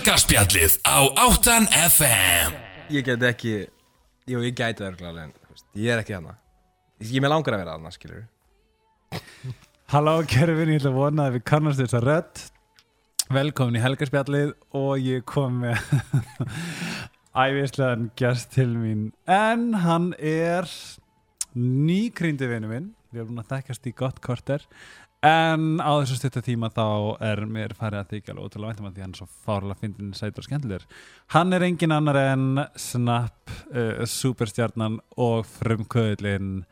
Helgarspjallið á 8 FM Ég get ekki Jú, ég gæti það örgulega en þú veist, ég er ekki hana Ég er með langar að vera hana, skilur Halló, kæru vini, ég ætla að vona að við kannast þess að rödd. Velkomin í helgarspjallið og ég kom með ævislegan gæst til mín. En hann er nýkrýndi vinnu minn. Við erum búin að þekkast í gott korter En á þessu stutta tíma þá er mér farið að þykja alveg ótrúlega væntum að því hann er svo fárlega fyndin, sætur og skemmtilegur. Hann er engin annar en Snap, uh, superstjarnan og frumkvöðlin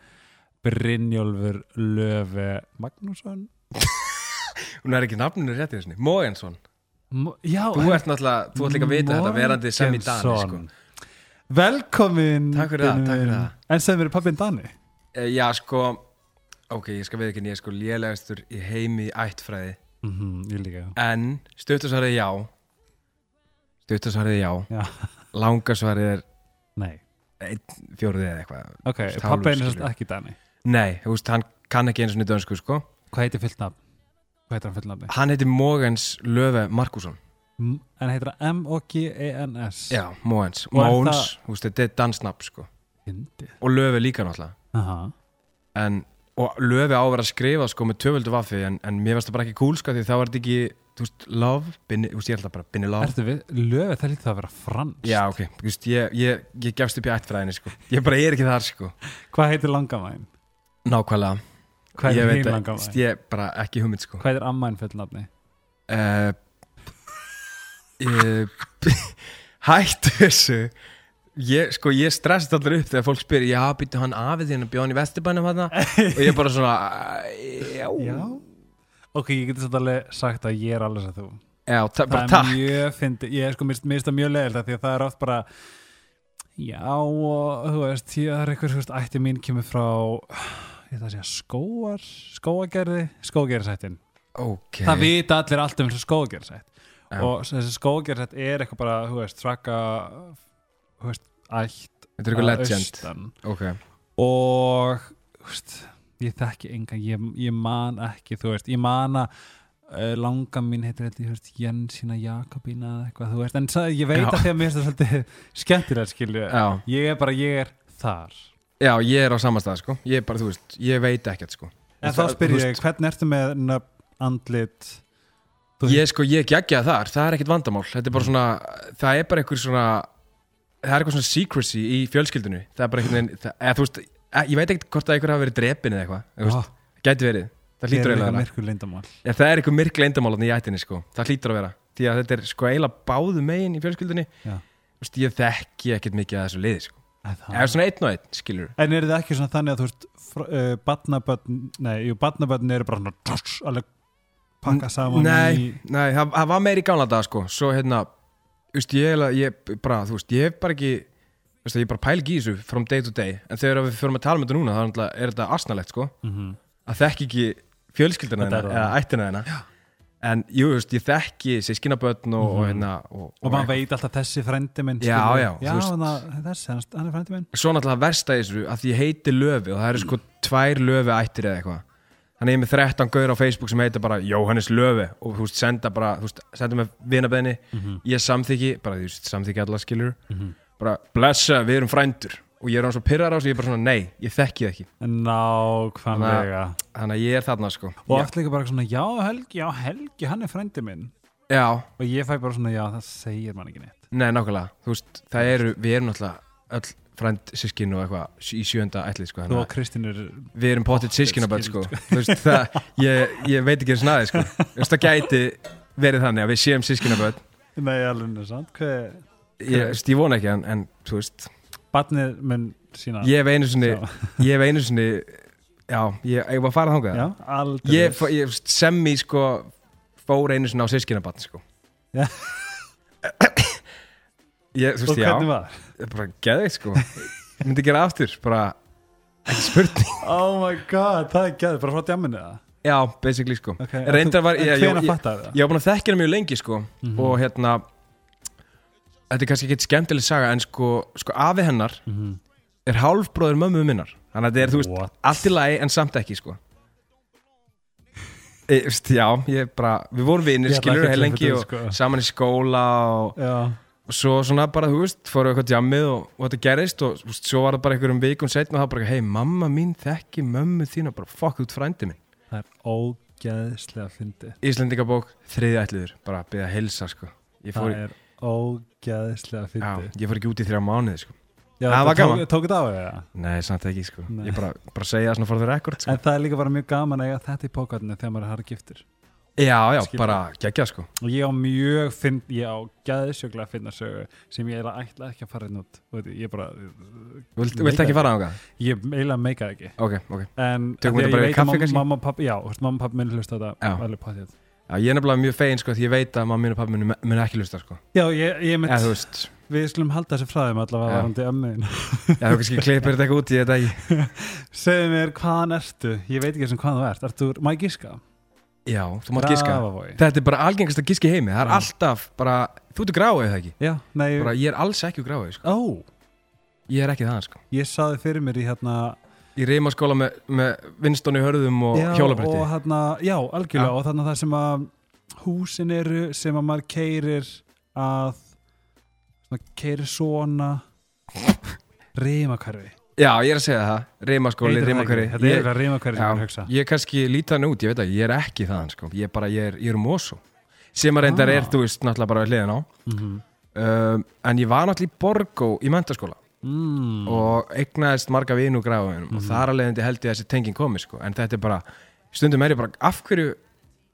Brynjólfur Löfe Magnússon. Hún er ekki nafninu rétt í þessni Mogensson Mo- Já, Þú ert náttúrulega, þú ert líka að vita þetta verandi sem í Dani, sko. Velkomin Takk fyrir það, takk fyrir það. En sem verið pappin Dani? E, Já, sko Ok, ég skal við ekki, ég er sko lélegastur í heimi í ættfræði. Mm Ég líka. En stuttasvarið já. Stuttasvarið já. Já. Langasvarið er Nei, fjórið eða eitthvað. Ok, pappin er ekki Dani Nei, þú veist, hann kann ekki einu svona dönsku, sko. Hvað heitir fullt nafn? Hvað heitir hann? Hann heitir Mogens Löfe Markusson M- En heitir M-O-G-E-N-S Já, Mogens. Og það- þú veist, þetta er dansnafn, sko. Fyndið. Og Löfe líka náttúrulega. Aha. en, og löfi á að vera að skrifa sko með tvöföldu vaffi en, en mér varst það bara ekki cool sko því þá var þetta ekki, þú veist, love binni, þú veist, ég held að bara binni love. Ertu við, löfið það lítið að vera frans já, ok, þú veist, ég, ég, ég gefst upp í ættfræðinni sko, ég bara er ekki þar sko. Hvað heitir langamæn? nákvæmlega, Hvað ég heitir veit hinn að, langamæn? veist, ég bara ekki hugmynd sko. Hvað heitir ammæn fullt nafni? uh, ég, hættu þessu ég, sko, ég stressast allir upp þegar fólk spyr, já, býttu hann afið þín að bjóða hann í vesturbænum hann og ég bara svona, "Æ, já. Já. Ok, ég geti svolítið alveg sagt að ég er alveg sem þú. Já, bara það takk. er mjög fyndi ég er sko mist, mist það mjög leiðilegt því að það er oft bara já og þú veist ég er eitthvað veist ætti mín kemur frá það segja skóar skóagerði, skóagerðsættin ok, það vita allir allt um þessu skóagerðsætt Já. og þessi skóagerðsætt er eitthvað bara þú veist traka veist ætt þetta er eitthvað að legend. austan. ok, og veist, ég þekki engan ég, ég man ekki, þú veist ég man að uh, langa mín heitir veist, Jensína Jakobína eða eitthvað, þú veist, en það, ég veit Já. að því að mér finnst það svolítið skemmtilegt skilju, ég er bara, ég er þar. Já, ég er á samastað sko. Ég er bara, þú veist, ég veit ekkert sko. En þá spyr ég, veist- hvernig ertu með andlit Ég sko, ég geggja þar, það er ekkert vandamál. Þetta er bara svona, það er bara einhver svona Það er eitthvað svona secrecy í fjölskyldinu Það er bara einhvern veginn, það, eða þú veist e- Ég veit ekkert hvort að einhver hafi verið drepin eða eitthvað veist, Gæti verið, það hlýtur er að vera. myrkur leyndamál Já, það er eitthvað myrkla eindamálan í ættinni sko. Það hlýtur að vera, því að þetta er sko eiginlega báðu megin í fjölskyldinu veist, ég þekki ekkert mikið að þessu liði sko. Eða svona einn og einn, skilur En er það ekki svona þannig að þú veist uh, barnabörn, nei, jú, barnabörn eru bara alveg pakka saman Nei, í nei, það, það var meir í gamla dag sko. Svo hérna, þú veist, ég, ég bara, þú veist, ég hef bara ekki þú veist, ég bara pæl ekki í þessu from day to day. En þegar við förum að tala um þetta núna, þá er þetta- asnalegt sko. Mhm. Að þekki ekki fjölskyldina það. eða ættina hennar En, jú, veist, ég þekki sískinabötn og, og hérna og, og maður veit alltaf þessi frendi minn Já, já, já veist- þannig, þessi, hann, er frendi minn. Svo náttúrulega versta í þessu að því ég heiti Löfi og það eru sko tvær Löfi ættir eða eitthvað Þannig ég er með 13 gaur á Facebook sem heitir bara Jóhannes Löfi og þú veist, senda bara, þú veist, senda með vinabeðni. Ég samþykki, bara þú veist, samþykki alla skilur bara blessa, við erum frændur. Og ég er hann svo pyrrar á þessu, ég er bara svona nei, ég þekki það ekki. Nákvæmlega. Þannig að ég er þarna sko. Og oft líka bara svona, já Helgi, já Helgi hann er frendi minn. Já, og ég fæ bara svona, já það segir mann ekki neitt. Nei, nákvæmlega. Þú veist, það eru, við erum náttúrulega öll frænd sískin og eitthvað í sjönda ætlið sko, og Kristín er við erum pottitt sískinaböld sko. veist, það, ég, ég veit ekki eins og naði sko. Veist, það gæti verið þannig að við séum sískinaböld nei, alveg er sant hver, ég, ég vona ekki en, en þú veist, barnið mun sína ég hef einu sinni ég hef einu sinni já, ég, ég var að fara já, aldrei. Ég, ég sem í sko fór einu sinni á sískinabatn sko. Já. ég, þú og veist, já. hvernig var? Er bara geðveikt sko myndi gera aftur, bara ekki spurning oh my god, það er gæði, bara frá djamminu það já, basically sko okay. Reyndar var- ég- ég- hvernig ég- fattar það? ég var búin að þekka henni mjög lengi sko Mhm. og hérna þetta er kannski ekki skemmtileg saga en sko, sko afi hennar Mhm. er hálfbróður mömmu minnar þannig að þetta er, þú veist, What? allt í lagi en samt ekki sko e, veist, já, ég bara, við vorum vinnir Ég ætla skilur ekki að heil lengi og þetta, sko. saman í skóla og, Já, svo svona bara, þú veist, fórum við eitthvað jammið og, og þetta gerist og veist, svo var það bara einhverjum vikum setna og það bara, hei, mamma mín þekki mömmu þín og bara, fuck, út frændi minn. Það er ógeðslega fyndið. Íslendingabók, þriði ætliður, bara að byrja að helsa, sko. Ég fór, Það er ógeðslega já, fyndið. ég fór ekki út í þrjá mánuði, sko. Já, það var tók-. Tók þetta á það? nei, samt ekki, sko, Nei. ég bara, bara segja það svona for the record, sko. En það er líka bara mjög gaman að eiga þetta í pókarnir þegar maður er harri giftur já, já, Skilur. bara geggjað, sko og ég á mjög finn, ég á geðsjöglega að finna sögu sem ég eiginlega ætla ekki að fara inn út veit, ég bara Vilt, vilt ekki fara á það? ég eiginlega meika það ekki Ok, ok en Tökum því þetta bara ég í kaffi kannski? mamma og pappi, já, þú veist, mamma og pappi minn hlusta þetta Já. alveg potið Já, ég er nefnilega mjög fegin sko því ég veit að mamma mín og pappi mín mun ekki lusta sko já, ég, ég mitt, Eða þú veist, við skulum halda þessi frá þeim allavega Já. varandi ömmuðin já þú kannski klippir þetta ekki út í þetta ekki segðu mér hvaðan ertu, ég veit ekki sem hvað þú ert ertu, má ég gíska? Já, þú mátt Grafavogi. Þetta er bara algengast að giska í heimi. Það er Já. alltaf bara, þú ert gráið eða ekki? Já, nei, bara, Ég er alls ekki gráið sko. Ó. Ég er ekki það sko. Ég saði fyrir mér í hérna Ég reyma skóla með, með vinston í hörðum og já, hjólabretti og hérna, já, algjörlega. Já. og þarna það sem að húsin eru sem að maður keirir að keirir svona rímakörfi Já, ég er að segja það. Reyma skóli, reyma hverju þetta er eitthvað rímakörfi sem ég hugsa. Ég er kannski lítið hann út, ég veit ekki Ég er ekki það sko. Ég er bara, ég er, ég er um ósó Sem að reyndar Ah. er, þú veist, náttúrulega bara við hliðin á. Mm um, En ég var náttúrulega í Borgó í mentaskóla mm. og eignaðist marga vinu gráðunum og þar að leiðandi held ég að þessi tenging komi sko. en þetta er bara, stundum er ég bara af hverju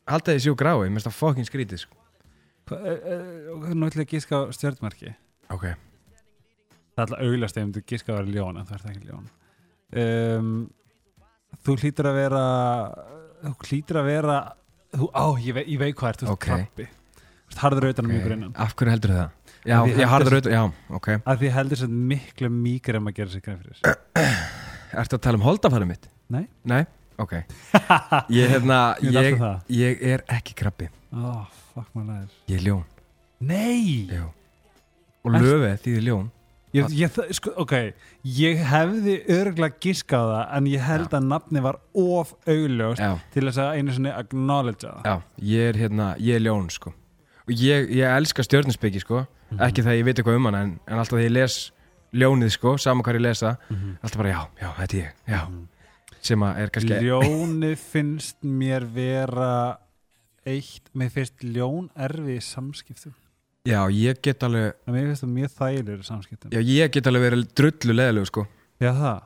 halda þessi úr grái mér finnst það fucking skrítið sko. Hva- það er alltaf auglast ef þú gíska að vera ljón en það er ekki ljón um, þú hlýtur að vera þú hlýtur að vera þú, á, ég, vei, ég veit hvað er þú ert Ok. krabbi. Þú ert harður auðvitað okay. mjög innan af hverju heldur það? já, því ég heldur- harður auðvitað, já, ok. Að því heldur sér miklu mýkir en maður gerir sér grein fyrir ertu að tala um holdafæri mitt? Nei. nei, ok. Ég, hefna, Ég ég, ég er ekki krabbi. Oh, fuck my life. Ég er ljón. Nei! Já. og Ert- löfið þýðir ljón ég, ég, sko, ok, ég hefði örgulega giskað það en ég held að nafni var of augljóst já, til þess að einu sinni acknowledge það. Já, ég er hérna ég er ljón sko. Og ég, ég elska stjörnusbyggi sko. Ekki það ég veit eitthvað um hann en, en alltaf þegar ég les ljónið sko, saman hvað ég les það Mhm. alltaf bara já, já, þetta er ég já. sem að er kannski Ljónið finnst mér vera eitt, mér finnst ljón erfið samskiptum já, ég get alveg en mér finnst það mjög þægilegur samskiptum já, ég get alveg verið drullu leðilegu sko. Já, það?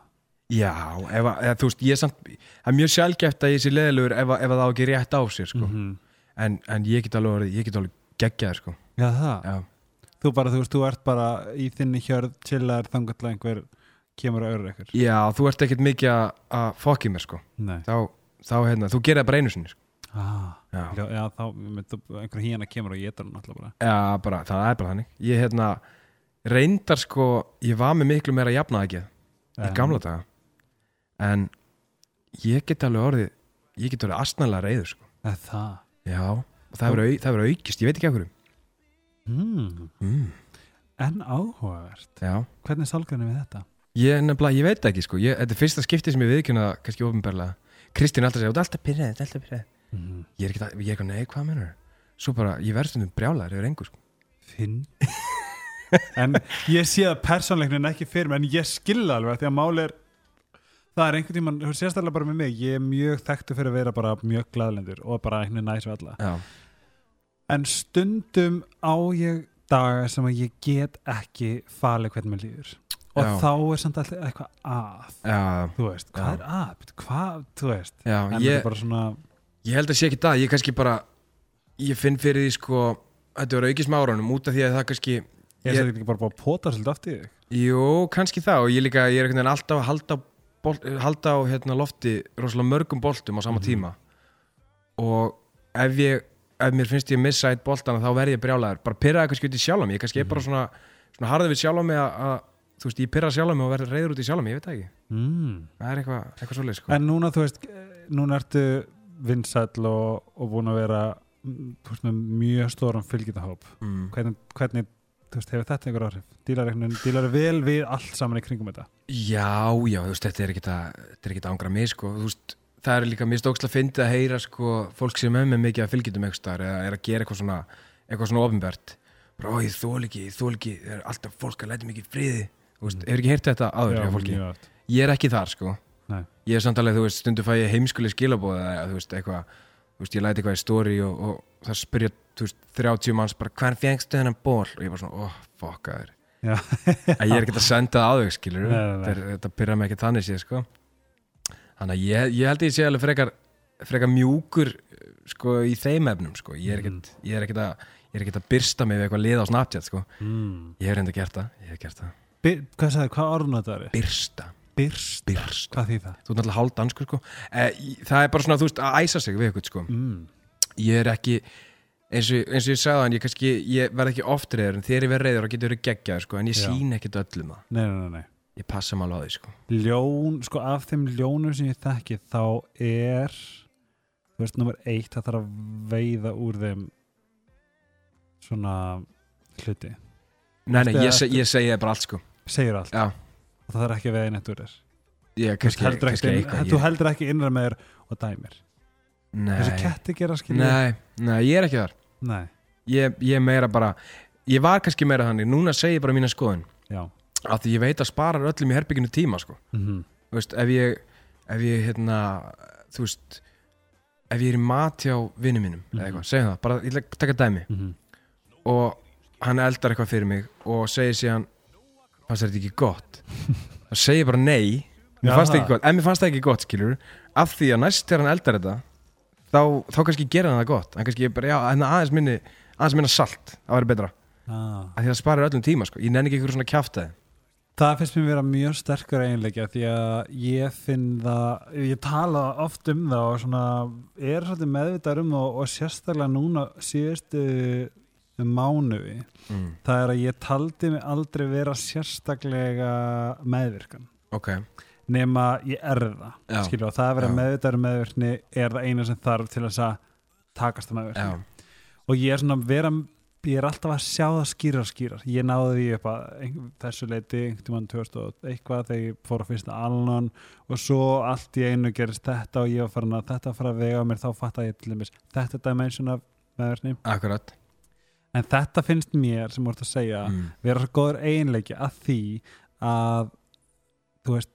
Já, ef, að- þú veist, ég er samt það er mjög sjálfgeft að ég sé leðilegur ef, að- ef að það á ekki rétt á sér sko. Mhm. en, en ég get alveg ég get alveg geggjaður sko. Já, það? Já, Þú bara, þú veist, þú ert bara í þinni hjörð chillar þangatlega einhver kemur að öru ykkur. Já þú ert ekkert mikið að- að fokki mér sko. Nei. Þá, þá hérna, þú gerir það bara einu sinni sko. ah, já. Já, þá, einhver híana kemur og getur hann alltaf bara. Já, bara, það er bara þannig. Ég hérna, reyndar sko Ég var með miklu meira jafnað ekki Í gamla daga. En ég get alveg orðið Ég get orðið astnalega reyður sko. Eða Það? Já, það það hefur aukist Ég veit ekki af hverju. Mm. mm. En áhugavert. Já, Hvernig er sálgrænum við þetta? ég nefnilega, ég veit ekki sko. Ég, Þetta er fyrsta skipti sem ég viðkynna kannski ofinberlega Kristín er alltaf segja, þú ert alltaf pyrrið, þú ert alltaf pyrrið Mm. Ég er ekki, að- ég er ekki, nei, hvað mennur Svo bara, ég verð stundum brjálæður yfir engu sko. Finn. En ég sé það persónleiknin ekki fyrir mig En ég skilða alveg að því að máli er Það er einhvern tímann, þú sést alveg bara með mig Ég er mjög þekktu fyrir að vera bara mjög glaðlendur Og bara einhvern veginn næs við alla. Já, En stundum á ég daga sem að ég get ekki falið hvernig mér líður. Og Já. þá er samt alltaf eitthvað að. Já, Þú veist, hvað Já. er að? Hvað, þú veist. Já En þetta ég, er bara svona Ég held að sé ekki það, ég kannski bara ég finn fyrir því sko þetta voru aukist með árunum út af því að það kannski Ég er ekki bara búið að pota svolítið aftur jú, kannski það og ég líka, ég er alltaf að halda, bolt, halda á hérna, lofti rosalega mörgum boltum á sama tíma. Og ef ég ef mér finnst ég missa eitt boltana þá verð ég brjálæður, bara pyrraði kannski út í sjálfa mig ég kannski er bara svona, svona harðið við sjálfa mig að, að þú veist, ég pyrra sjálfa mig og verð reyður út í sjálfa mig, ég veit það ekki. Mm. það er eitthvað, eitthvað svoleið sko. En núna, þú veist, núna ertu vinsæll og, og búin að vera mm, með mjög stóran fylgjitahóp mm. hvernig, hvernig veist, hefur þetta einhver áhrif? Dílar, vel við allt saman í kringum þetta? Já, já, veist, þetta er ekkert er angra mig, sko, veist það er líka mjög stókslega fyndið að heyra sko, fólk sem er með mikið að fylgjendum eitthvað eða er að gera eitthvað svona eitthvað svona ofinbært ó, ég þól ekki, ég þól ekki það er alltaf fólk að læta mikið friði þú veist, hefur ekki heyrt þetta mjög oft. ég er ekki þar sko. Ég er samt alveg, þú veist, stundu fæ ég heimskuli skilabóð eða þú veist, eitthvað þú veist, ég læti eitthvað í story og, og það spyrja, þú veist, 30 manns bara, hvern fengstu þennan ból og ég bara svona, oh, fuck að Já. þér að ég er ekki að senda það á þau, skilur þetta, pyrra mig ekki þannig séð, sko. Þannig að ég, ég held að ég sé alveg frekar frekar mjúkur sko, í þeim efnum, sko. Ég er ekkert, ég er ekkert að ég er ekkert að byrsta mig við eitthvað lið á Snapchat, sko. Mm. ég hef reynda gert það, ég hef gert það. Hvað sagði, hvað orðun þetta er? byrsta, Byrst byrsta Hvað þýð það? þú er náttúrulega hálfdanskur sko. Eh, það er bara svona, þú veist, að æsa sig við eitthvað sko. Mm. ég er ekki eins og, eins og ég sagði hann, ég kannski ég verð ekki oft reyður, en þegar ég verð reyður þá getur verið geggjaður sko, en ég Já. sín ekkit öllum það. Nei, nei, nei, nei. Ég passa maður á því sko. Ljón, sko af þeim ljónum sem ég þekki þá er þú veist, nummer eitt það þarf að veiða úr þeim svona hluti. Nei, nei, Ertu- ég, seg, ég segi það bara allt sko. Segir allt? Já, og það þarf ekki að veiða neitt úr þér. Þú heldur ekki, innra með þér og dæmir. Þessi ketti gera skilja nei, nei, ég er ekki þar. Ég, ég er meira bara ég var kannski meira þannig, núna segi ég bara mína skoðun. Já. Af því ég veit að sparar öllum í herbygginu tíma sko. Mm þú veist, ef ég ef ég, hérna, þú veist ef ég er í mat hjá vinnu mínum eða eitthvað, segjum það, bara ég ætla að taka dæmi. Og hann eldar eitthvað fyrir mig og segir síðan fannst þetta ekki gott? Þá segir ég bara nei. Mér fannst það. ekki gott, en mér fannst það ekki gott skilur af því að næst þegar hann eldar þetta þá, þá kannski gera hann það gott. Hann kannski bara, já, en aðeins minni aðeins minna salt, það væri betra. Ah. af því að það sparir öllum tíma, sko, ég nenni ekki ykkur svona kjaftaði Það finnst mér vera mjög sterkur eiginleikja því að ég finn það, ég tala oft um það og svona er svolítið meðvitað um það og sérstaklega núna síðustu mánuði. mm. Það er að ég taldi mig aldrei vera sérstaklega meðvirkan ok, nema ég er Já. skilju og það að vera Já. meðvitað um meðvirkni er það eina sem þarf til að takast það meðvirkni og ég er svona vera ég er alltaf að sjá það skýrar skýrar ég náði því upp að þessu leiti einhvern tímann 2000 og eitthvað þegar ég fór að fyrsta alnan og svo allt í einu gerist þetta og ég var farin að þetta fara að vega á mér þá fatt að ég til dæmis þetta dimension af meðverkni akkurat en þetta finnst mér sem voru að segja mm. vera svo góður eiginleiki að því að þú veist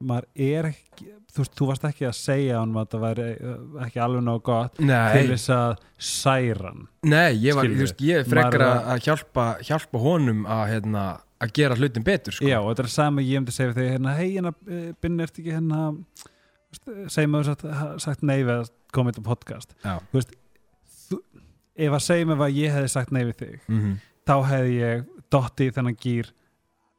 maður er ekki þú veist, þú varst ekki að segja hann að það væri uh, ekki alveg nóg gott til Nei, þess að særa hann nei, ég var, veist, ég er frekar Maður að að hjálpa, hjálpa honum að, hérna, að gera hlutin betur, sko. Já, og þetta er sama ég myndi segja við þig hérna, hei, hérna, Binni, ertu ekki hérna segjum að þú sagt, sagt nei við að koma þetta podcast Já. þú veist ef að segjum ef að ég hefði sagt nei við þig Mm þá hefði ég dotti þennan gýr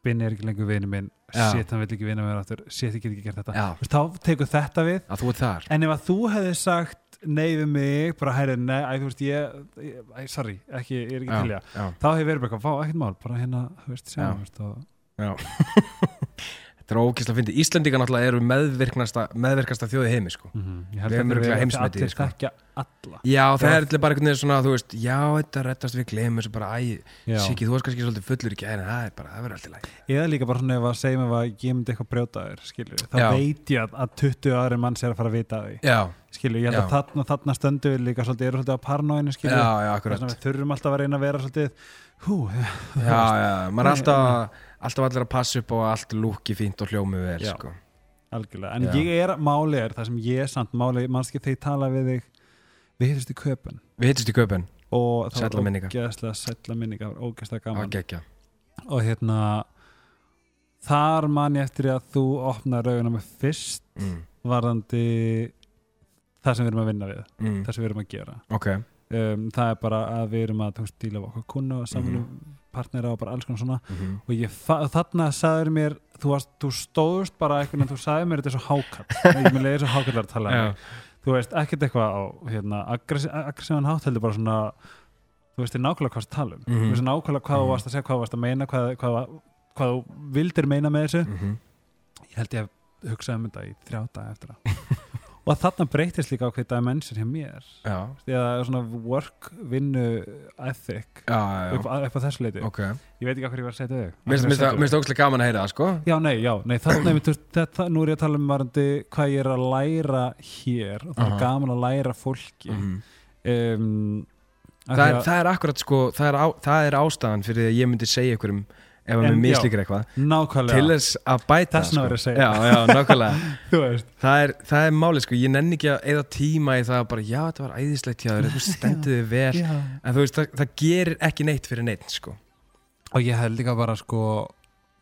Binni er ekki lengur vini minn. Shit, hann vil ekki vinna mér aftur. Shit, ég get ekki gert þetta. Veist, þá tekur þetta við. Að þú ert þar. en ef að þú hefði sagt nei við mig bara hæri, nei, þú veist, ég, ég sorry, ekki, ég er ekki til Já, það. já, þá hefði verið bara fá, ekkert mál, bara hérna þú veist, sjá, Já. þú veist, og já. Þetta er ókýrslega að fyndi. Íslendinga náttúrulega eru meðvirkasta þjóði heimi, sko. Mhm, Ég Við held að örugglega þeir heimsmetið, sko. þekkja alla Já, það Já. er bara einhvern veginn svona, þú veist, já, þetta rettast við glemur þessu bara, æ, Já. Siki, þú varst kannski svolítið fullur í gæri, það er bara, það verður alltaf læg. Eða líka bara svona ef að segja mig að ég myndi eitthvað brjóta þér skilur, þá Já. veit ég að, að 20 aðri manns er að fara að vita því Já, skilur, ég held að Já. þarna, þarna stöndu við líka svolítið, eru svolítið á parnóinu já, skilur, já, að við þurfum alltaf að reyna að vera svolítið hú, Já, já, maður er alltaf, alltaf allir að passa upp á að allt lúki fínt og hljómi vel, Já. sko. algjörlega, en Já. ég er máli er það sem ég er samt máli, mannski þegar ég tala við þig við hittist í köpun Við hittist í köpun, og það Sælla var minninga. ógeðslega sætla minninga, það var ógeðslega það var gaman geggja. og hérna þar man ég eftir að þú opnar rauguna með fyrst Mm. varðandi það sem við erum að vinna við Mm. það sem við erum að gera Ok, um, það er bara að við erum að þú veist, díla á okkur kunnu og samfunum partnera og bara alls konar svona mhm. og ég, þarna sagður mér þú, varst, þú stóðust bara eitthvað en þú sagði mér þetta er svo hákall ég með leiði svo hákallar að tala um Já. mig. þú veist, ekkert eitthvað á hérna, aggressívan hátt heldur bara svona þú veist, þér nákvæmlega hvað það tala um Mhm. þú veist nákvæmlega hvað þú Mhm. varst að segja hvað þú varst að meina hvað, hvað, hvað þú vildir meina með þessu Mhm. ég held ég að hugsa um þetta í þrjá daga eftir það og þarna breytist líka ákveð dimension hjá mér. Já, því að svona work vinnu ethic já, já, upp, upp á þessu leiti ok. Ég veit ekki hvað ég var að setja þig Mér finnst það- það ógæslega gaman að heyra það, sko. Já, nei, já, nei, þarna er þetta, nú er ég að tala um varandi hvað ég er að læra hér og það Aha. er gaman að læra fólki. Mhm. um, af það, er, að- það er akkurat, sko, það er, á, það er ástæðan fyrir því að ég myndi segja ykkurum ef að mér já. mislíkir eitthvað til þess að bæta ég að. Já, já, það er, það er málið, sko, ég nenni ekki að eða tíma í það að bara, já, þetta var æðislegt þér þú stendur þið vel, já. en þú veist, það, það gerir ekki neitt fyrir neitt, sko. Og ég held líka bara sko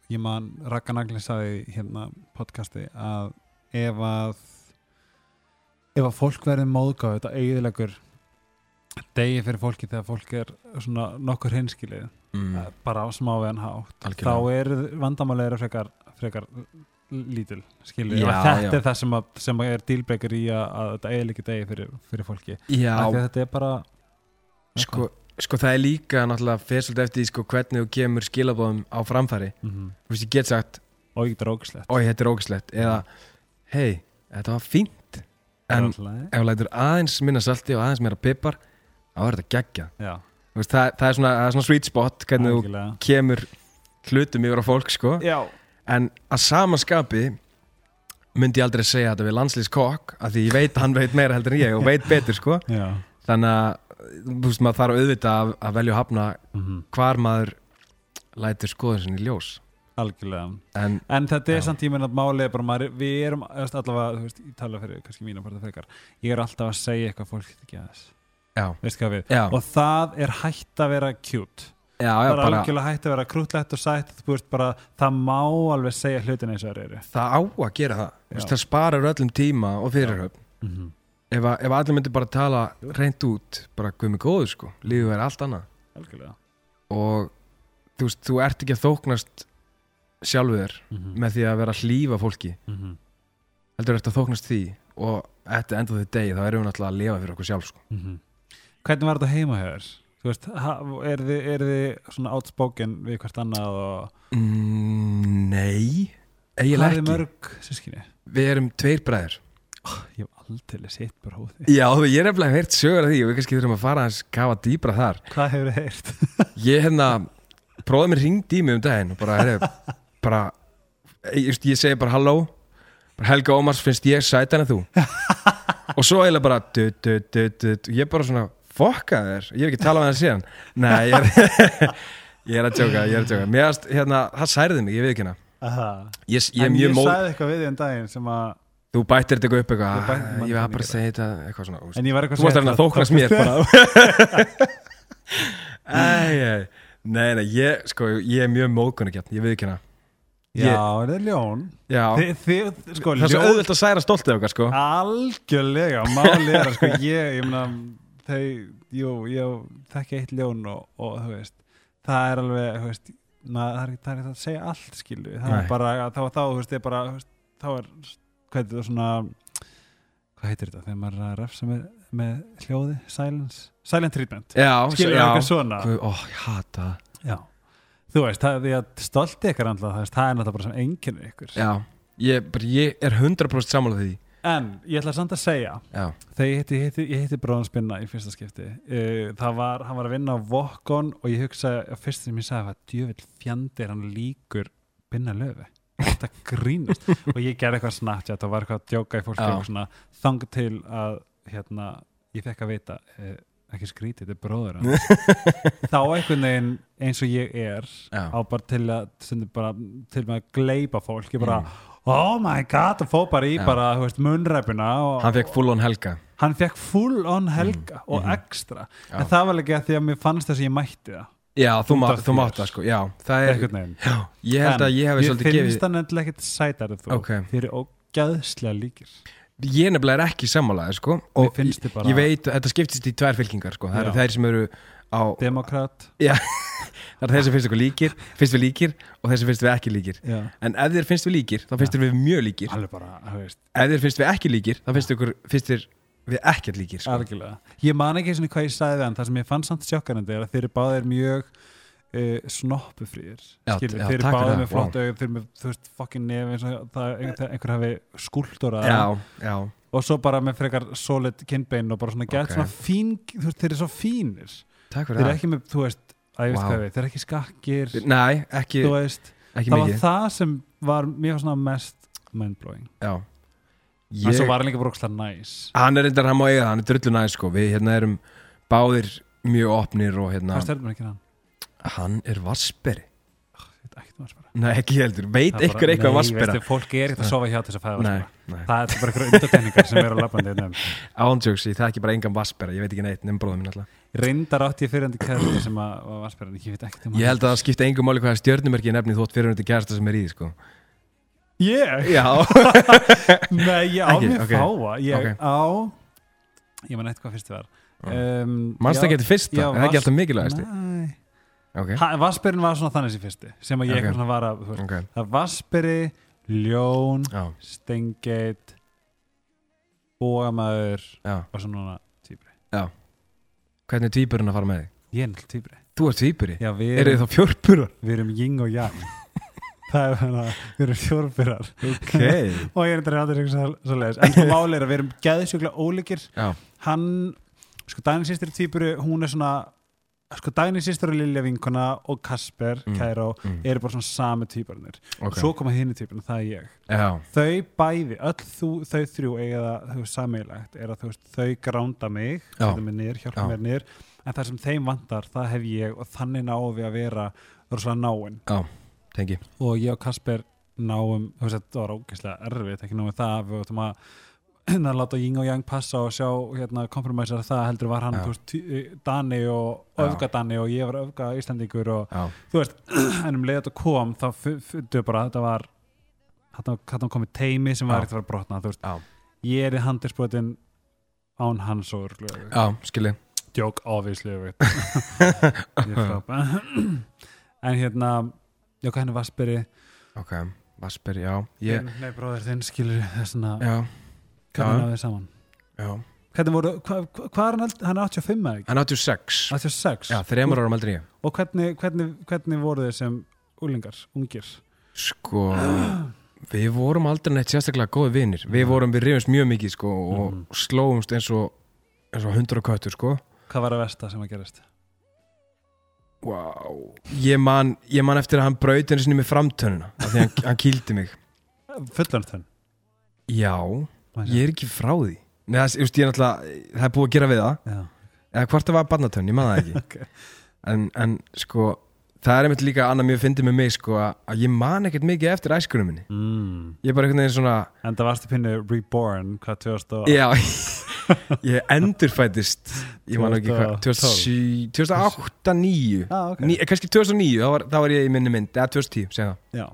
ég man, Raka Nagli sagði í hérna podcasti að ef að ef að fólk verður móðgáð þetta eiginlegur degi fyrir fólki þegar fólk er svona nokkur hinskilið mm. bara á smávegan hátt Algjörlega. þá er eru frekar, frekar lítil skilur, Já, þetta já. er það sem, að, sem að er dílbreykar í að, að þetta eiginlegi degi fyrir, fyrir fólki. Þetta er bara sko, sko það er líka náttúrulega svolítið eftir sko hvernig þú kemur skilabóðum á framfæri. Mm -hmm. þú veist ég get sagt, og ekki þetta er ógislegt eða, hei, þetta var fínt. En ef þú lætur aðeins minna salti og aðeins meira pipar þá er þetta geggja já, veist, það, það, er svona, það er svona sweet spot hvernig þú algjörlega. kemur hlutum yfir á fólk sko. Já, en að samanskapi myndi ég aldrei segja þetta við landslýskokk af því ég veit að hann veit meira heldur en ég og veit betur sko. Já. þannig að þú veist maður þarf auðvitað að, að velja að hafna Mm hvar maður lætur skoðun sinni í ljós. Algjörlega. En en þetta er samt tíminn að máli er bara maður, við erum þú allavega, þú veist, ég tala fyrir kannski mínu parta frekar, ég er alltaf að segja eitthvað fólk þetta ekki aðeins, og það er hægt að vera cute. Já, já það er algjörlega hægt að vera krútlegt og sætt þú veist bara, það má alveg segja hlutin eins og það eru. Það á að gera það. Þú veist, það sparar öllum tíma og fyrirhöfn. Mm -hmm. ef, ef allir myndir bara tala reynd út bara guð mig góður sko, lífið er allt annað. Algjörlega. Og þú veist, þú ert ekki að þóknast sjálfur þér mm -hmm. með því að vera hlýfa fólki. Heldur ert að þóknast því og eftir endur þið degi þá erum við náttúrulega að lifa fyrir okkur sjálf sko. Hvernig var þetta heima hér? þú veist, er þið, er þið svona outspoken við hvert annað og mm, Nei hvað eiginlega er þið ekki mörg sískinni? Við erum tveir bræður. Ég hef aldrei sitt bara hóði. Já, ég er nefnilega heyrt sögur af því og við kannski þurfum að fara að kafa dýbra þar. Hvað hefur þið heyrt? Ég hérna, bróðið mér ringdi í mig um daginn og bara, herri, bara ég, ég segi bara halló. Bara, Helga Ómars finnst ég sætan en þú? Og svo eiginlega bara du, du, du, du, du, ég bara svona fokka þér, ég hef ekki talað með það síðan. Nei, ég er, ég er að tjóka, ég er að tjóka Mér erst, hérna, það særði mig, ég veit ekki hérna Ég, ég er en mjög ég móð sagði eitthvað við því en daginn sem að Þú bættir þetta upp Ég eitthvað bætti- Ég man var bara að segja þetta eitthvað svona úst. en ég var eitthvað Þú varst að reyna að þóknast mér bara. Æ, æ, Nei, nei, ég, sko, ég er mjög móðgunargjarn Ég veit ekki hérna já, er það ljón? Já, þið, þið, sko, það er svo ljón auðvelt að særa stoltið okkar, sko. Algjörlega, máli er að sko ég, ég meina þau, jú, ég þekki eitt ljón og, og þú veist það er alveg, þú veist na, það er ekki það að segja allt skilu það Nei. er bara, þá, þá, þú veist, ég bara veist, þá er, hvað heitir það svona hvað heitir þetta, þegar maður er að refsa með, með hljóði, silence silent treatment, já eitthvað svona. Ó, ég hata já, þú veist, það er því að stolti ykkur andla, það, er náttúrulega bara sem enginn ykkur. Já, ég, bara, ég er 100% sammála því en ég ætla samt að segja Já, Þegar ég hitti, hitti, hitti bróðan Spinna í fyrsta skipti uh, það var, hann var að vinna á Vokon og ég hugsaði, að fyrst sem ég sagði var djövill fjandi er hann líkur Binna löfi, þetta grínast. Og ég gerði eitthvað snart, það var eitthvað að djóka í fólki Já. og svona, þang til að hérna, ég fekk að vita uh, ekki skrítið, þetta er bróður þá einhvern veginn eins og ég er já, á bara til að bara, til að gleipa fólk ég bara, oh my god og fóð bara í Já. bara, veist, munnræpuna og hann fekk full on helga. Hann fekk full on helga og mhm. ekstra Já. en það var líka því að mér fannst þess að ég mætti það. Já, þú, af þú mátt það, sko. Já, það er, já, ég held að ég hefði ég svolítið finnst gefið það nefnilega ekkert sætar þú. Ok. þið eru ógæðslega líkir. Ég nefnilega er ekki sammálaði, sko. Og finnst bara ég veit, þetta skiptist í tvær fylkingar, sko. Það eru þeir sem eru á demokrat Það eru þeir sem finnst ykkur líkir, finnst við líkir og þeir sem finnst við ekki líkir. já. En ef þér finnst við líkir, þá finnst þér við mjög líkir. alveg bara, þú veist, Ef þér finnst við ekki líkir, þá finnst ykkur finnst þér við ekkert líkir. Sko. algjörlega ég man ekki eins og hvað ég sagði en það sem ég fann samt sjokkarandi er að þeir eru báðir mjög uh, snoppufrýðir Já, skilur, já, þeir eru takk fyrir báðir það, með flott auð þeir eru með, þú veist, fucking nef eins og það, einhver, einhver hafi skúltúra Já, já. og svo bara með frekar solid kinnbein og bara svona gett Ok. svona fín þú veist, þeir eru svo fínir Takk þeir fyrir eru ekki með, þú veist, að ég veist Vá. hvað við þeir eru ekki skakkir, Nei, ekki, veist ekki það var mikið. það sem var mér svona mest mindblowing, Já. En svo Ég, var hann líka brókslega næs. Hann er reyndar, hann má eiga það, hann er drullu næst sko. Við hérna erum báðir mjög opnir og hérna hvað stærnum ekki hann? Hann er vassberi Ekki hvað spara Nei, ekki heldur, veit ykkur eitthvað vassbera veistu, fólk er ekkert að sofa hjá þess að fæða Nei, vassbera nei. Það er bara einhverja undartekningar sem eru að labbandi hérna. Um. Ándjóks, ég þekki bara engan vassbera Ég veit ekki neitt, nefn bróðum minn alltaf. Reyndar átti ég fyrirandi kæðandi sem var vassbera ég veit ekkert um Ég held að það skipta engum máli hvað stjörnumerki nefni þótt fyrir hundi kærasta sem er í því, sko. Ég? Já. Nei, ég á Ekki, mér fáa. Ég á Eitthvað fyrst var er það svona þannig sem fyrsti sem að ég Ok. eitthvað svona var að þú veist, ok, Það er vassberi, ljón já, stengeit bógamæður já. og svo núna týpri Hvernig er tvíburinn að fara með þig? Ég er náttúrulega týpri Þú ert tvíburi, Já, við erum, þá fjórburar? við erum ying og yang. Það er þannig að við erum fjórbyrar Ok. Og ég er þetta reyndar svo, leiðis. En sko máli er að við erum geðsjöklega ólíkir. Já, hann, sko Dagný sýstir týpuru, hún er svona sko Dagný sýstir og Lilja vinkona og Kasper, Mm. Kæró mm, eru bara svona sami týparnir. Ok. Svo koma hinn í týpurinn, það er ég. Já, þau bæði, öll þú, þau þrjú eiga það, þú veist, sammeilegt er að veist, þau gránda mig, mig niður hjálpa Já. mér niður, en það sem þeim vantar það hef ég og þannig náum við að vera rosalega náin. Já, tengi. Og ég og Kasper náum, þú veist, þetta var ógeðslega erfitt ekki náum við það, við áttum að að láta Ying og Yang passa og sjá hérna, kompromæsar það heldur var hann veist, Tí- Dani og öfga Dani og ég var öfga Íslandingur og Já, þú veist, en um leið þetta kom þá fundu bara að þetta var þetta var komið teimi sem var ekkert að vera brotna þú veist, ég er í handisbrotin án hans og já, skilji. Joke obviously en hérna hvað henni Vassberi Ok, Vasper, já. Ég, nei, bróðir þinn skilur þessna já, hvernig náðu þið saman. Já. Hvernig voru, hvað hva, hva er hann eld- hann er 85 eða ekki? Hann er 86 86 Já, þremur árum aldrei ég. og hvernig, hvernig, hvernig voru þið sem úlingar, ungir? Sko, við vorum aldrei neitt sérstaklega góði vinir. Við vorum, við rifumst mjög mikið sko og Mhm. slóumst eins og eins og hundur og köttur sko. Hvað var að versta sem að gerast? Wow Ég man, ég man eftir að hann braut einu sinni með framtönuna af því hann, hann kýldi mig. Fullanstönn Já, ég er ekki frá því. Nei, það, ég er náttúrulega, það er búið að gera við það. Já, eða hvort það var barnatönn, ég man það ekki. Ok. En, en sko það er einmitt líka annað mjög fyndið með mig sko að ég man ekkert mikið eftir æskunum minni. Mm. ég er bara einhvern veginn svona En það varstu pinnu reborn, hvað 2000 og... já, ég endurfættist ég man ekki hvað 2012. 2008, 2009 Ah, ok. Ní, kannski 2009, þá var, þá var ég í minni mynd eða 2010, segja það. Já.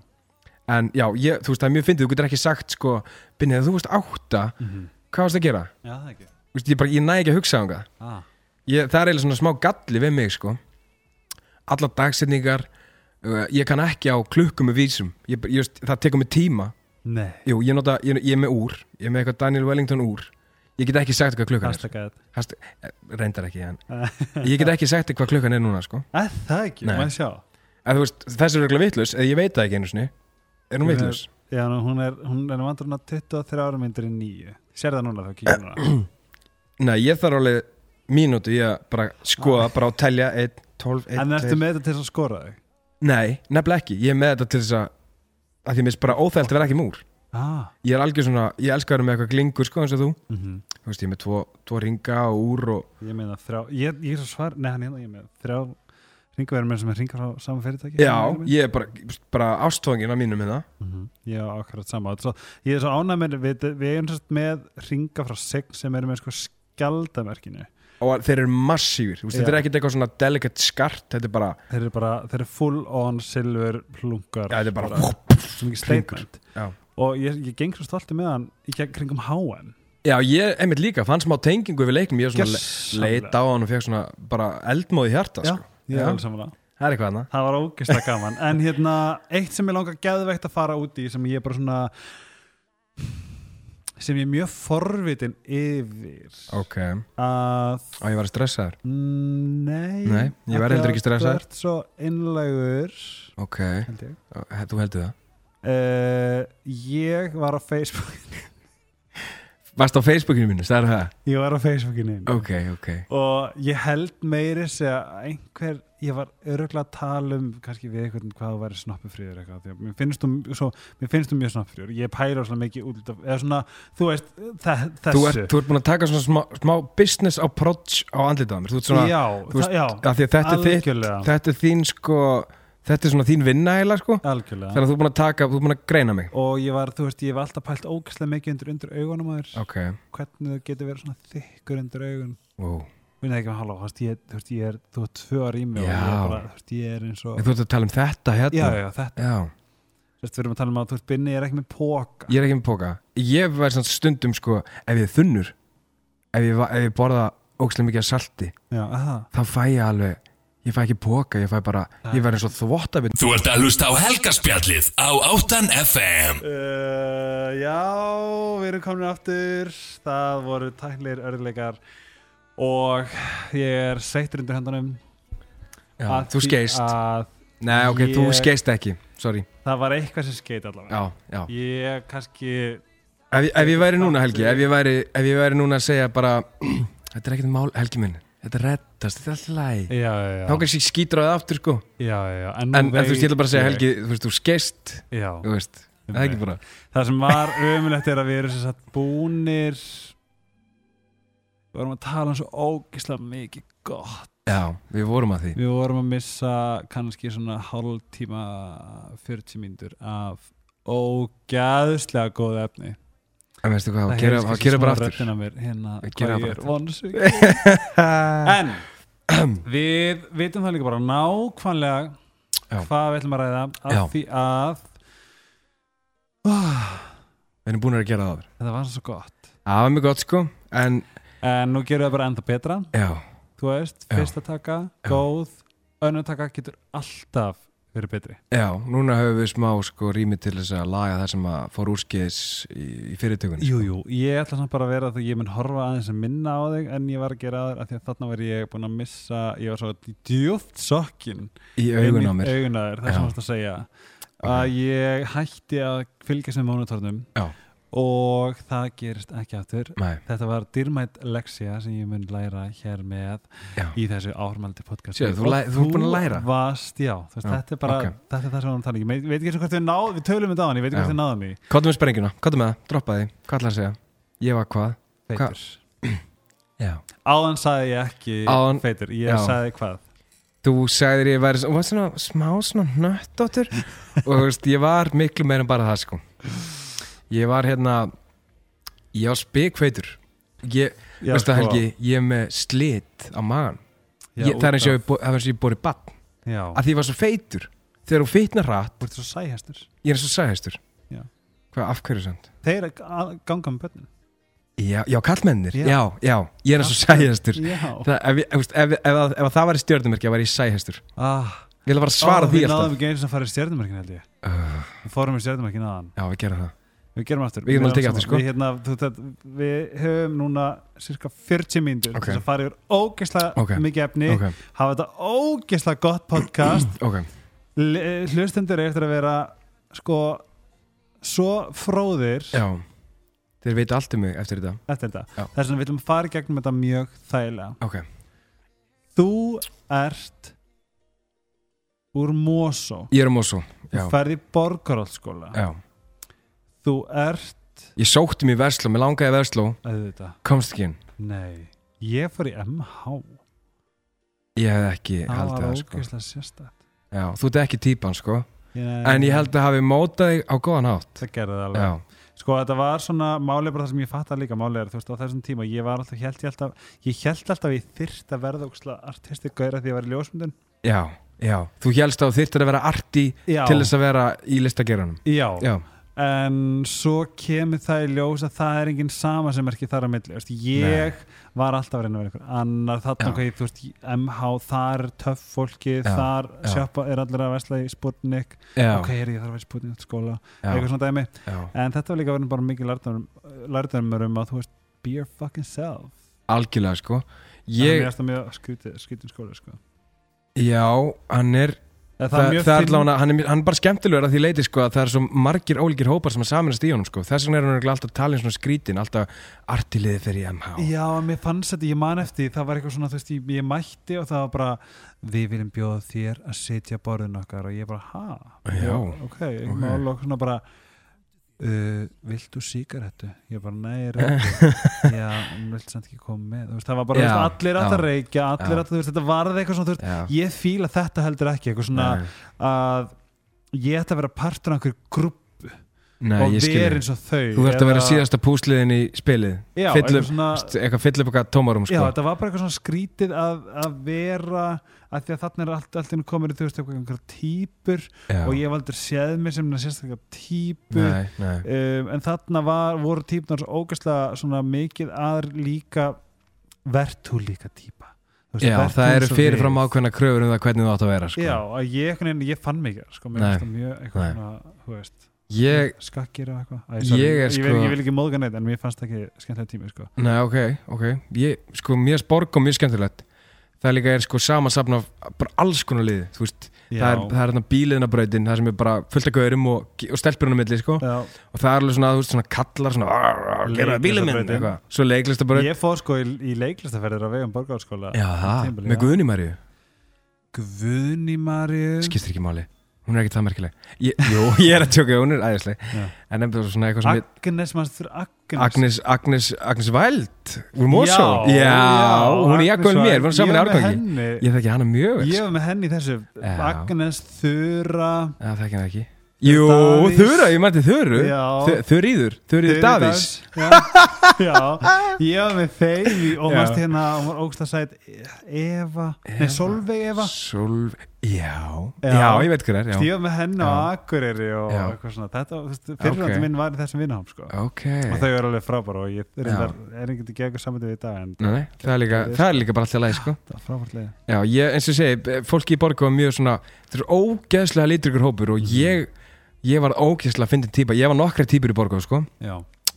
En já, ég, þú veist, það er mjög fyndið, þú getur ekki sagt sko, Binnið, þú veist átta. Mm hvað varst að gera? Já, það ekki. Þú veist, ég, bara, ég næ ekki að hugsa um það Ah. ég, það er eiginlega svona smá galli við mig sko. Alla dagsetningar uh, ég kann ekki á klukkum með vísum. Ég, veist, það tekur mig tíma. Nei. Jú, ég, nota, ég, ég er með úr, ég er með eitthvað Daniel Wellington úr. Ég get ekki sagt hvað klukkan er. Hashtag að Hast, eh, reyndar ekki, en ég get ekki sagt hvað klukkan er núna sko. Er það ekki? Ég sjá. þessi er vitlaus eða ég veit það ekki einu sinni er hún er- vitlaus? Já, hún er, hún er vandur hún að 23 ára myndir í nýju. Sér það núna þá, kíkja núna. Nei, ég þarf alveg mínútu í að bara skoða, bara að telja 1, 12, 1, En ertu með þetta til að skora þig? Nei, nefnilega ekki, ég er með þetta til þess að að því mér finnst bara óþælt að vera ekki múr Ah. ég er algjör svona, ég elskar að vera með eitthvað glingur sko eins og þú, Mm þú veist ég er með tvo, tvo ringa og úr og Ég meina þrjá, ég, ég er svo svar, nei hann hérna, ég er með þrjá ringaverðum með sem er ringar á saman fyrirtæki. já, ég er bara, bara ástfangin af mínum það Mm -hmm. Ég á akkurat sama svo, ég er svo ánæg með við, við erum sérst með ringa frá Sign sem eru með sko skjaldamerkinu og þeir eru massífir, veist, Já. þetta er ekkert eitthvað svona delicate skart, þetta er bara þeir eru bara, þeir eru full on silfur plungar ja, þetta er bara, svo mikið statement Já. og ég, ég geng svo stolti með hann í kringum HM já, ég, einmitt líka, fann smá tengingu við leiknum, ég er svona le Gjörsamlega. leit á hann og fekk svona bara eldmóði hjarta, Já, sko er samanlega það. Er eitthvað hana Það var ógeðslega gaman. En hérna, eitt sem ég langar geðveikt að fara út í sem ég er bara svona sem ég er mjög forvitin yfir. Ok, að og ég var stressaður. Mm, Nei, Nei, ég því heldur ekki stressaður. Þú ert svo innlegur ok, held þú heldur það? Uh, Ég var á Facebook Varst á Facebookinu mínu, það er það? Ég var á Facebookinu Ok, ok. Og ég held meiri að einhver, ég var öruglega að tala um kannski við einhvern hvað þú væri snoppufríður eitthvað, því að mér finnst þú svo, mér finnst þú mjög snoppufríður, ég pæla svona mikið út af, eða svona, þú veist Þú þessu. ert, þú ert búin að taka svona smá, smá business approach á andlitaðum Þú ert svona, já, þú veist, það, já, er algjörlega. Þetta er þín sko Þetta er svona þín vinna eiginlega sko. Algjörlega. Þannig að þú er búin að taka, þú er búin að greina mig. Og ég var, þú veist, ég var alltaf pælt ógæslega mikið undir, undir augunum að þér. Ok, hvernig það getur verið svona þykkur undir augun. Wow nefnum ekki með hálfa, þú veist, ég, þú veist, ég er þú ert tvö ára í mig og ég er bara, þú veist, ég er eins og En Þú ert að tala um þetta hérna? Já, já, þetta, Já. þú veist, við erum að tala um að þú veist, Binni er ekki með póka Ég er ekki með póka Ég svona stundum sko Ef ég er þunnur Ef ég, ef ég borða ógstlega mikið salti já, aha, Þá fæ ég alveg Ég fæ ekki póka, ég fæ bara Ég væri eins og þvottabinn Þú ert að hlusta á helgarspjallið á Áttan FM Uh, já, við erum komin aftur. Það voru tæknilegir örðleikar Og ég er seittur undir höndunum. Já, að þú því skeist. Nei, ok, þú ég- skeist ekki Sorry. Það var eitthvað sem skeit allavega. Já, já. Ég kannski Ef, ef ég væri núna, Helgi Ef ég væri, ef ég væri núna að segja bara Þetta er ekkert mál, Helgi minn Þetta reddast, þetta er alltaf læg Þá kannski skýtur á það aftur sko. Já, já, já. En, en þú ætla bara að segja Helgi Þú veist, þú skeist það Það sem var ömulegt er að við erum sagt búnir Við vorum að tala um svo ógislega mikið gott. Já, við vorum að því. Við vorum að missa kannski svona hálf tíma 40 mínútur af ógæðslega góð efni En veistu hvað, Það gera, kannski gera bara aftur. mér, hérna, er bara vonsvík En við vitum það líka bara nákvæmlega Já. hvað við ætlum að ræða af Já. því að oh, Við erum búin að gera það. Þetta var svo gott. Það var mjög gott sko. En, En nú gerum við bara enda betra. Já, Þú veist, fyrsta taka, góð. Önnur taka getur alltaf verið betri. Já Núna höfum við smá sko rými til þess að laga það sem að fór úrskeiðis í, í fyrirtökunni Jú, jú, ég ætla samt bara að vera að ég mun horfa aðeins að minna á þig en ég var að gera aður af því að þarna var ég búin að missa ég var svo djúft sokkin Í augun á mér. augun á þér, það sem varst að segja. Að ég hætti að fylgjast með mónitornum Já. Og það gerist ekki aftur Nei, Þetta var dyrmætt leksja sem ég mun læra hér með já, í þessu áhrmaldi podcast Sér, þú þú læra? varst, já, þú veist, Já, þetta er bara ok. þetta er það sem við að tala um. ég veit ekki eins og hvort við náðum við tölum þetta á hann, ég veit ekki Já. hvort við náðum í Kottum með sprengjuna, kottum með það, droppa því Hvað ætlar að segja? Ég var hvað? áðan sagði ég ekki Áðan- feitur, ég já. sagði hvað Þú sagðir ég væri, var svona smá svona nöttóttur og þú veist, ég var miklu meira en bara það sko Ég var hérna ég var spekfeitur Ég, Já, veistu það sko. Helgi, ég er með slit á magan Já, ég, Það er eins og ég, og ég bori bann að því ég var svo feitur. Þegar þú feitnar svo sæhestur. Ég er og sæðhestur Já. Hvað, af hverju samt? þeir ganga með börnin. Já, já kallmennir, Já. já, já, ég er eins og sæðhestur já, Það, ef, ég- ef, ef, ef, það var í stjórnumerki, ég var í sæðhestur ah, Ég vil bara svara Ó, því við alltaf. náðum ekki eins að fara í stjörnumörkin held ég. Uh, við fórum í stjörnumörkin aðan Já, við gerum það við gerum aftur. Við getum alveg tekið erum aftur, sko. við, hérna, þú, þetta, við höfum núna cirka 40 mínútur Ok. til að fara yfir ógeðslega Ok. mikið efni Ok, hafa þetta ógeðslega gott podcast. L- hlustendur er eftir að vera sko svo fróðir Já, þeir veit allt um mig eftir þetta. Eftir þetta. Þess vegna við viljum fara í gegnum þetta mjög þægilega. Ok, þú ert úr Mosó ég er um Mosó þú Já, ferð í borgarhaldsskóla já þú ert Ég sótti mér Versló, mér langaði Versló. Auðvitað, Komst ekki inn? Nei ég fór í MH Ég hef ekki það haldið var það sko. ógeðslega sérstætt Já, þú ert ekki típan sko. En ég held að hafi mótað þig á góðan hátt. Það gerði það alveg. Já, Sko þetta var svona málið bara það sem ég fattar líka. Málið er þú veist á þessum tíma ég var alltaf held ég alltaf ég held alltaf að ég þyrst að verða ógslag artisti gæra því að ég var í ljósmyndun. Já, já. Þú hélst að þú þyrftir að vera arti Já, til þess að vera í listageranum já. Já, en svo kemur það í ljós að það er enginn sama sem er ekki þar á milli veist, ég var alltaf að reyna að vera einhver annar þarna hvað ég, þú veist, MH þar töff fólki, Já, þar já. sjoppa er allir að vesla í Sputnik. Já, ok, er ég þarf að vera í Sputnik til skóla já, eitthvað svona dæmi, en þetta var líka verið bara mikið lærdomur um að þú veist be your fucking self. Algjörlega sko. Ég... Það er mjög skrítið, skrítin skóla sko. já, hann er það, það, er það er allavega, hann, er, hann er bara skemmtilegur að því leiti sko að það er svo margir ólíkir hópar sem að saminast í honum sko þess vegna er hann alltaf talin svona skrítin alltaf artiliði fyrir MH Já, mér fannst þetta, ég man eftir það var eitthvað svona, þú veist, ég, ég mætti og það var bara, við viljum bjóða þér að sitja á borðinu okkar og ég bara, ha? Já, ok, okay. mál og svona bara uh, viltu sígarettu? Ég bara, nei, reykja já, en vilt samt ekki koma með veist, það var bara, Já, veist, allir að já. reykja allir að, þetta varði eitthvað svona, veist, ég fíla þetta heldur ekki, eitthvað svona að ég ætti að vera partur af einhverju grúpp nei, og vera eins og þau Þú ert að vera síðasta púsliðin í spilið. Já, Fyll eitthvað upp- svona eitthvað fyll upp eitthvað tómarum Já, sko. þetta var bara eitthvað svona skrítið að, að vera að því að þarna er allt, allt inn komin í þú veist eitthvað Já. og ég aldrei séð mér sem sérstaklega nei um, en þarna var, voru típunar svo ógæslega svona mikið að líka vert þú líka típa Þú veist, Já, það eru fyrirfram ákveðna kröfur um það hvernig þú átt að vera sko. Já, að ég, ég fann mig ekki sko, mér finnst það mjög eitthvað svona, þú veist Ég, skakkir og eitthvað. Æ, Ég sorry, er ég, vil, sko- ég vil ekki móðga neitt en mér fannst það ekki skemmtilega tími sko. Nei, ok, ok. Ég, Sko, mér sporg og mjög skemmtilegt. Það líka er sko sama safn af bara alls konar liði Þú veist, Já. það er, það er hérna bíliðnabrautin Það sem er bara fullt af gaurum og, og stelpurinn á milli sko. Já, Og það er alveg svona, þú veist, svona kallar svona, "Arr, Gera bílið minn, eitthvað. Svo leiklistabraut. Ég fór sko í, í leiklistaferðir á vegum borgarskóla Já, það, Tímabili, með Guðni Maríu. Skiptir ekki máli, hún er ekki það merkileg. Ég, Jú, ég er að tjóka, hún er æðisleg. Já. En nefnir svona eitthvað sem Agnes, maður fyrir Agnes? Agnes, Agnes, Agnes Væld Úr Mosó Já, Já, hún er jakkuð mér, var- við erum saman í árgangi Ég þekki hana mjög vel Ég var með henni í þessu Já. Agnes, Þura. Já, þekki hana ekki. Jú, Davís. Þura, ég mætti Þuru. Já. Þu- Þuríður, Þuríður Davís Já, ég var með þeim og mást hérna, hún var ógst að sæt Eva, nei Solveig Eva. Solv, já Já. Ég veit hver er, var með henni á Já. Akureyri og Já. eitthvað svona Þetta, þú veist, fyrirvændi Ok. minn var í þessum vinnahám sko. Ok og þau eru alveg frábæra og ég er, reyndar, er einhvern veginn ekki saman við í dag en Nei, það er líka, það er líka bara alltaf leið, sko það var frábært leið Já, ég, eins og segi, fólki í borgu var mjög svona Það er ógeðslega lítur hópur. Og ég, ég var ógeðslega fyndin típa Ég var nokkra típur í borgu, sko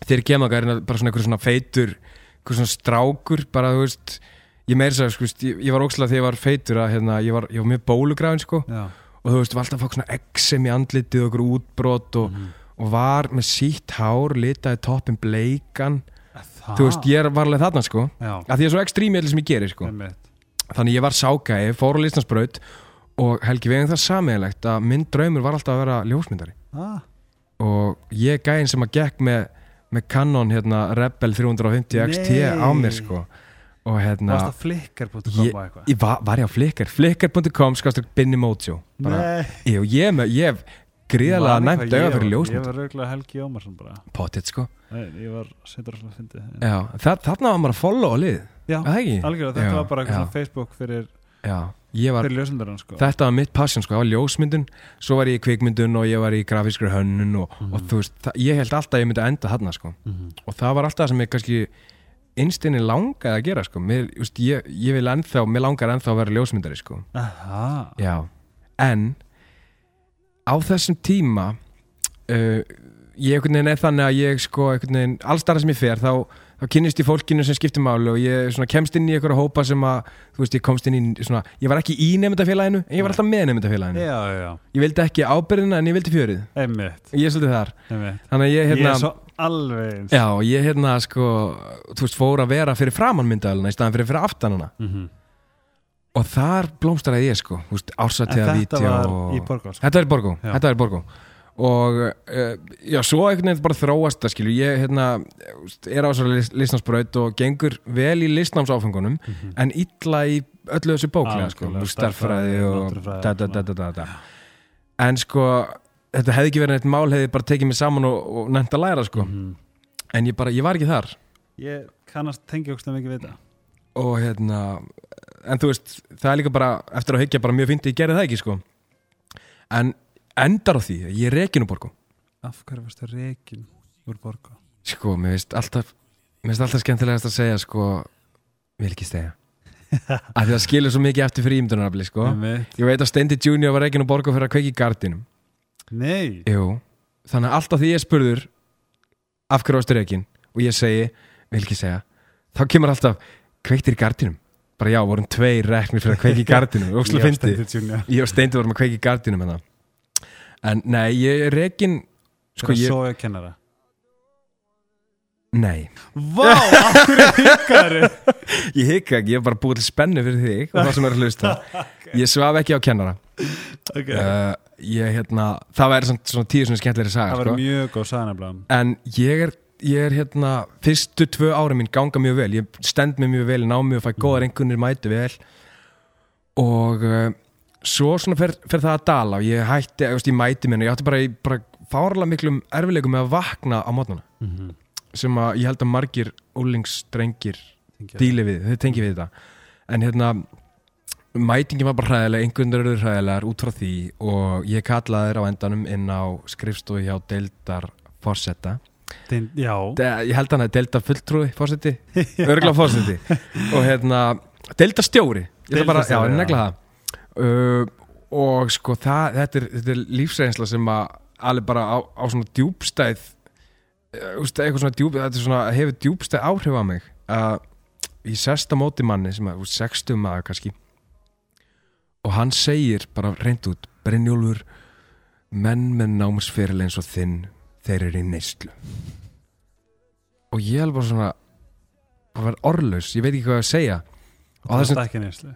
þeir kemur að bara svona einhver svona feitur einhver svona strákur bara þú veist ég meir þess að sko, ég, ég var ókslega þegar ég var feitur að hérna, ég var, ég var mjög bólugræðin sko. Já. Og þú veist, var alltaf að fá svona exem í andlitið og okkur útbrot og, Mhm. og var með sítt hár, litaði toppin bleikan. Það, þú veist, ég var alveg þarna sko. Að því að svo ekstrím í allir sem ég gerir sko. Þannig ég var ságæði, fór á listansbraut og Helgi, hefum það sameiginlegt að minn draumur var alltaf að vera ljósmyndari. Ah, og ég gæðin sem að gekk með, með Canon hérna, Rebel 350 XT á mér sko og hérna Varst það flickr.com og eitthvað? ég var, var ég á Flickr Flickr.com skastur Binni Mojo bara, Nei. Ég, hef gríðalega næmt ég fyrir var- Ég ljósmynd var rauglega Helgi Ómarsson bara. Potið sko. Nei, Ég var seindur alltaf að fyndi já, það, þarna var maður að follow á lið. Já, algjörlega, þetta Já, var bara eitthvað Facebook fyrir, já, ég var fyrir ljósundarinn sko. Þetta var mitt passion sko, það var ljósmyndun. Svo var ég í kvikmyndun og ég var í grafískri hönnun og, Mhm. og þú veist, það, ég held alltaf að ég myndi enda þarna sko. Mhm. og það var alltaf sem ég kannski innstinni langaði að gera sko. Mér, just, ég, ég vil ennþá, mér langar ennþá að vera ljósmyndari sko. En á þessum tíma uh, ég er þannig að ég sko veginn, allstara sem ég fer þá, þá kynnist ég fólkinu sem skiptir máli og ég svona kemst inn í einhverja hópa sem að þú veist, ég komst inn í svona, ég var ekki í nefndafélaginu en ég var alltaf með nefndafélaginu Já, já, ég vildi ekki ábyrðina en ég vildi fjörið. Einmitt, ég er svolítið þar, einmitt. Þannig að ég Ég hérna er svo alveg Já, ég hérna sko, þú veist, fór að vera fyrir framann myndaðalina í staðan fyrir fyrir aftanana Mhm. og þar blómstaraði ég sko, þú veist, En ársatíða þetta var í Borgó sko. Þetta var í Borgó, Og uh, já, svo einhvern veginn bara þróast það skilju, ég hérna er á þessari list, listnámsbraut og gengur vel í listnámsáfengunum Mhm. en illa í öllu þessu bóklega sko, starffræði og da, da, da, da, da, en sko þetta hefði ekki verið neitt mál hefði bara tekið mig saman og, og nefnt að læra sko. Mhm. en ég bara, ég var ekki þar. Ég kannast tengi okkur mikið við þetta. Og hérna en þú veist, það er líka bara eftir að hyggja bara mjög fínt að ég gerði það ekki sko. En endar á því að ég er rekin úr borgum. Af hverju varstu reikin úr Borgó? sko, mér finnst alltaf mér finnst alltaf skemmtilegast að segja sko vil ekki stegja. Af því það skilur svo mikið eftir fyrir ímyndunarafli sko. Ég veit að Steindi Junior var rekin úr borgum fyrir að kveiki gardinum. Nei. Jú, þannig að alltaf því ég spurður af hverju varstu rekin og ég segi, vil ekki segja þá kemur alltaf kveiktir í gardinum? Bara já, vorum tveir reknir fyrir að kveiki í gardinu Ég og Steindi vorum að kveiki í gardinu það en nei, ég er rekin sko Sko ég, Svo ég kennara nei. Vá, akkur er hikkari ég hika ekki, ég er bara búið til spennu fyrir þig og það sem er að hlusta. Ég svaf ekki á kennara. Okay. uh, ég hérna, það væri svona, svona tíu svona skemmtilegri saga Það sko. var mjög góð saganabla en ég er, ég er hérna fyrstu tvö ára mín ganga mjög vel. Ég stend mig mjög vel, ná mjög, fæ góðar einhvernir mætu vel. Og uh, svo svona fer, fer það að dala og ég hætti, ég, veist, ég mæti minna ég átti bara, bara fárlega miklum erfileikum með að vakna á mótnana mm -hmm. sem að ég held að margir úlingsdrengir díli við, þau tengi við þetta. En hérna mætingin var bara hræðilega, einhvern veginn hræðilegar út frá því og ég kallaði þér á endanum inn á skrifstofu hjá Deildar Forsetta Já, De, ég held hann að Deildar fulltrúi Forseti, örgla Forseti. Og hérna, Deildar stjóri ég ætla bara, já, negla það uh, og sko það, þetta er, þetta er lífsreynsla sem að alveg bara á, á svona djúbstæð uh, úst, eitthvað svona djúp, þetta er svona, hefur djúbstæð áhrif á mig. Að ég sest á móti manni sem að, úst, 60 maður kannski. Og hann segir bara reynd út Brynjólfur, menn með námsferil eins og þinn þeir eru í neyslu. Og ég er bara svona bara orðlaus, ég veit ekki hvað að segja. Og það er ekki neyslu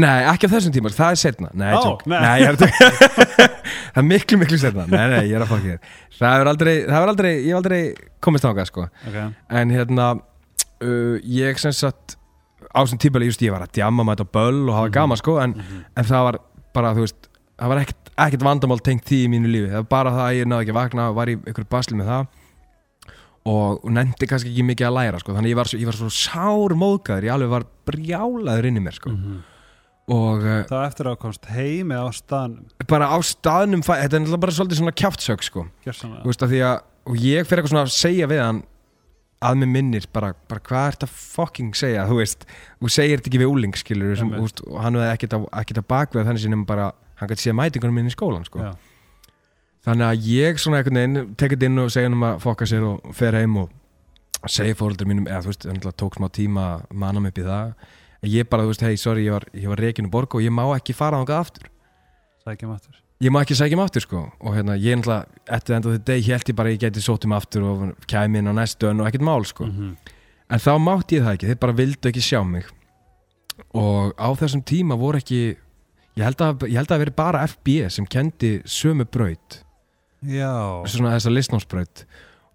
nei, ekki á þessum tíma, það er setna nei, oh, nei. nei. ég er það er miklu, miklu setna nei, nei, ég er að fokka þér það er aldrei, það er aldrei, ég hef aldrei komist ángað, sko okay. en hérna uh, ég sem sagt á þessum tíma, just ég var að djamma með þetta böll og hafa Mhm. gaman, sko en, en það var bara, þú veist það var ekkert, ekkert vandamál tengt því í mínu lífi það var bara það að ég náði ekki að vakna var í ykkur basli með það og, og nefndi kannski ekki mikið að læra sko. þannig ég var, ég var svo sár móðgæður ég alveg var brjálaður inn í mér sko. Mhm. Og uh, Það var eftir að komst heimi á staðnum bara á staðnum þetta er náttúrulega bara svolítið svona kjaftsök sko. Veist, að og ég fyrir eitthvað svona að segja við hann að mér minnir bara, bara hvað ert að fucking segja þú veist, þú segir þetta ekki við úling skilur sem, veist, og hann hefði ekkert að, ekkert að bakveða þannig sinni bara, hann gæti séð mætingunum minn í skólan sko. Já. þannig að ég svona einhvern veginn tekið inn og segja hann um að fokka sér og fer heim og segja fóröldur mínum eða þú veist, það tók smá tíma að manna mig upp í það ég bara, þú veist, hei, sorry, ég var, ég var reikinu borg og ég má ekki fara þangað aftur. Sækjum aftur. Ég má ekki sækja mig aftur sko. Og hérna, ég náttúrulega, eftir enda þetta deg held ég bara ég geti sótt um aftur og kæmi inn á næstu önn og ekkert mál sko. Mhm. en þá mátti ég það ekki, þeir bara vildu ekki sjá mig. Og á þessum tíma voru ekki ég held að, ég held að það veri bara FB sem kendi sömu braut. Já. Svona þessa listnámsbraut.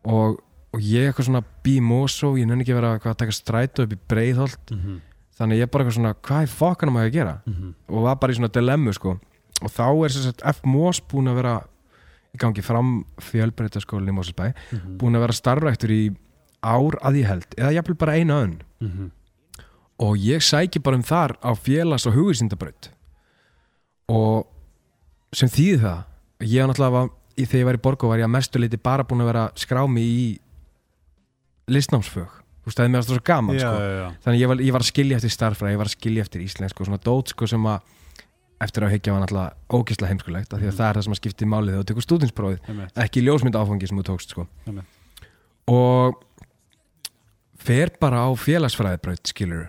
Og, og ég eitthvað svona bí mósó, ég nenni ekki vera að taka strætu upp í breiðholt. Mhm. Þannig ég bara eitthvað svona, hvað er fokkanum að ég að gera Mhm. og var bara í svona dilemmu sko og þá er sem sagt F. Mós búin að vera í gangi fram fjölbreytaskólinni í Móselsbæ Mhm. búin að vera starfræktur í ár að ég held eða jafnvel bara eina önn Mhm. og ég sæki bara um þar á félags- og hugvísindabraut og sem þýði það ég var náttúrulega þegar ég var í Borgó var ég að mestu leiti bara búin að vera skrámi í listnámsfög þú veist það er mér alltaf svo gaman Já, sko. já, já. Þannig ég var, ég var að skilja eftir starffræði, ég var að skilja eftir íslensku og svona dót sko sem að eftir að higgja var náttúrulega ógislega heimskulegt af því að Mhm. það er það sem að skipti málið þegar þú tekur stúdinsprófið, ekki ljósmynd áfangi sem þú tókst sko. Og fer bara á félagsfræðibraut skilur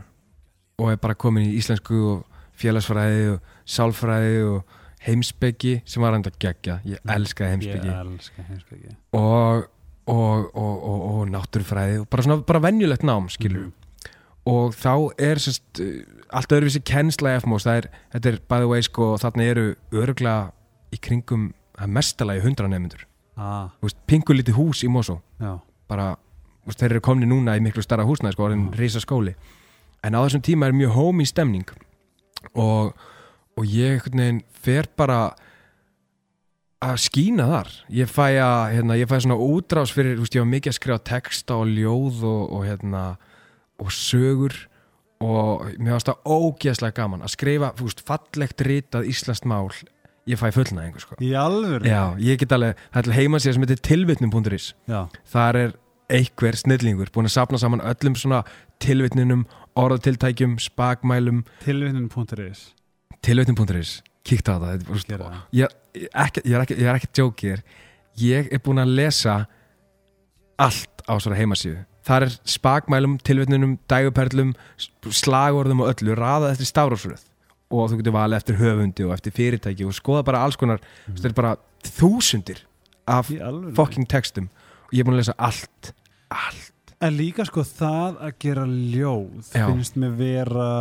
og er bara komin í íslensku og félagsfræði og sálfræði og heimspeki sem var enda geggja, ég elskaði heimspeki. Ég elska heimspeki. Og, og, og, og, og náttúrufræði og bara svona bara venjulegt nám skilur Mhm. og þá er sérst, uh, allt öðruvísi kennsla FMOS, það er, þetta er by the way sko, þarna eru öruglega í kringum, mestalagi hundra nefnendur, Ah, pingu lítið hús í Mosó, bara veist, þeir eru komni núna í miklu starra húsnæði sko, orðin Mhm. risa skóli, en á þessum tíma er mjög homey stemning. Og, og ég veginn fer bara að skína þar. Ég fæ að, hérna, ég fæ svona útrás fyrir, veist, ég var mikið að skrifa texta og ljóð og, og hérna og sögur og mér varst það ógeðslega gaman að skrifa, veist, fallegt ritað íslenskt mál, ég fæ fullnæðingu sko. Í alvöru? Já, ég get alveg, til heimasíða sem heitir tilvitnum.is þar er einhver snillingur búin að sapna saman öllum svona tilvitninum, orðatiltækjum, spakmælum. Tilvinnin.is tilvitnum.is, kíkta á það ég, ekki, ég er ekki, ég er ekki djókir ég er búin að lesa allt á svona heimasíðu. Þar er spakmælum, tilvitnunum, dæguperlum slagorðum og öllu raðað eftir stafrósröð og þú getur valið eftir höfundi og eftir fyrirtæki og skoða bara alls konar mm. þetta er bara þúsundir af fucking textum. Og ég er búin að lesa allt allt. En líka sko það að gera ljóð Já. finnst mér vera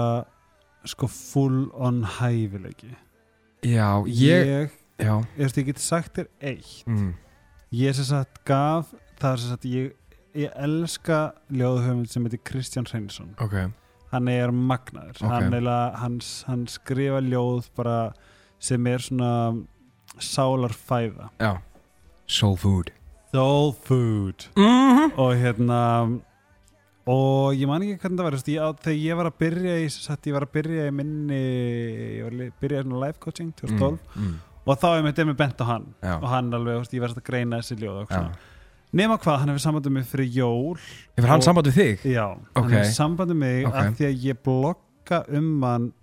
sko full on hæfileiki já, ég, ég, já. Ég, veist, ég get sagt þér eitt. Mm, ég sem sagt gaf það er sem sagt ég, ég elska ljóðhöfund sem heitir Kristján Hreinsson. Ok, hann er magnaður. Ok. hann, hann, hann skrifa ljóð bara sem er svona sálarfæða já. Soul food. Soul food. Mm og hérna og ég man ekki hvernig það var þegar ég var að byrja í ég var að byrja í minni ég var að byrja í life coaching 2012 mm, og þá er mér demi bent á hann Já. og hann alveg, veist, ég var að greina þessi ljóð nema hvað, hann hefur sambandið mig fyrir jól Hefur hann Og- samband við þig? já, Ok. hann hefur sambandið mig Ok. af því að ég blogga um hann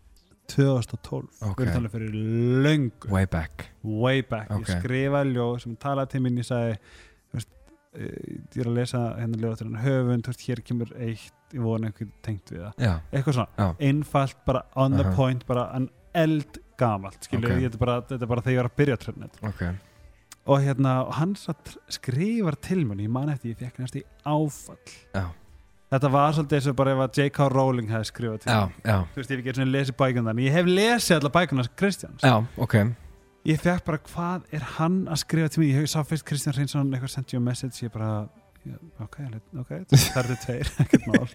2012 Ok. við erum talað fyrir löngu Way back way back, ég skrifaði ljóð sem talaði til mín, ég sagði ég er að lesa hérna ljóð til hann höfund, veist, hér kemur eitt ég vona einhvern tengt við það. Já, eitthvað svona, Já. einfalt, bara on the Aha. point bara en eld gamalt skilur, Ok. ég, þetta, er bara, þetta er bara þegar ég var að byrja trefnit ok. Og hérna, og hann skrifar til mér ég man eftir, ég fekk næst í áfall. Já, þetta var svolítið eins og bara ef að J.K. Rowling hefði skrifað til mér. þú veist, ég hef ekki svona lesið bækunar ég hef lesið alla bækunar Kristjáns. Já, ok ég fekk bara hvað er hann að skrifa til mér ég sá fyrst Kristján Hreinsson eitthvað sent you a message ég bara ok, ok, það eru tveir ekkert mál.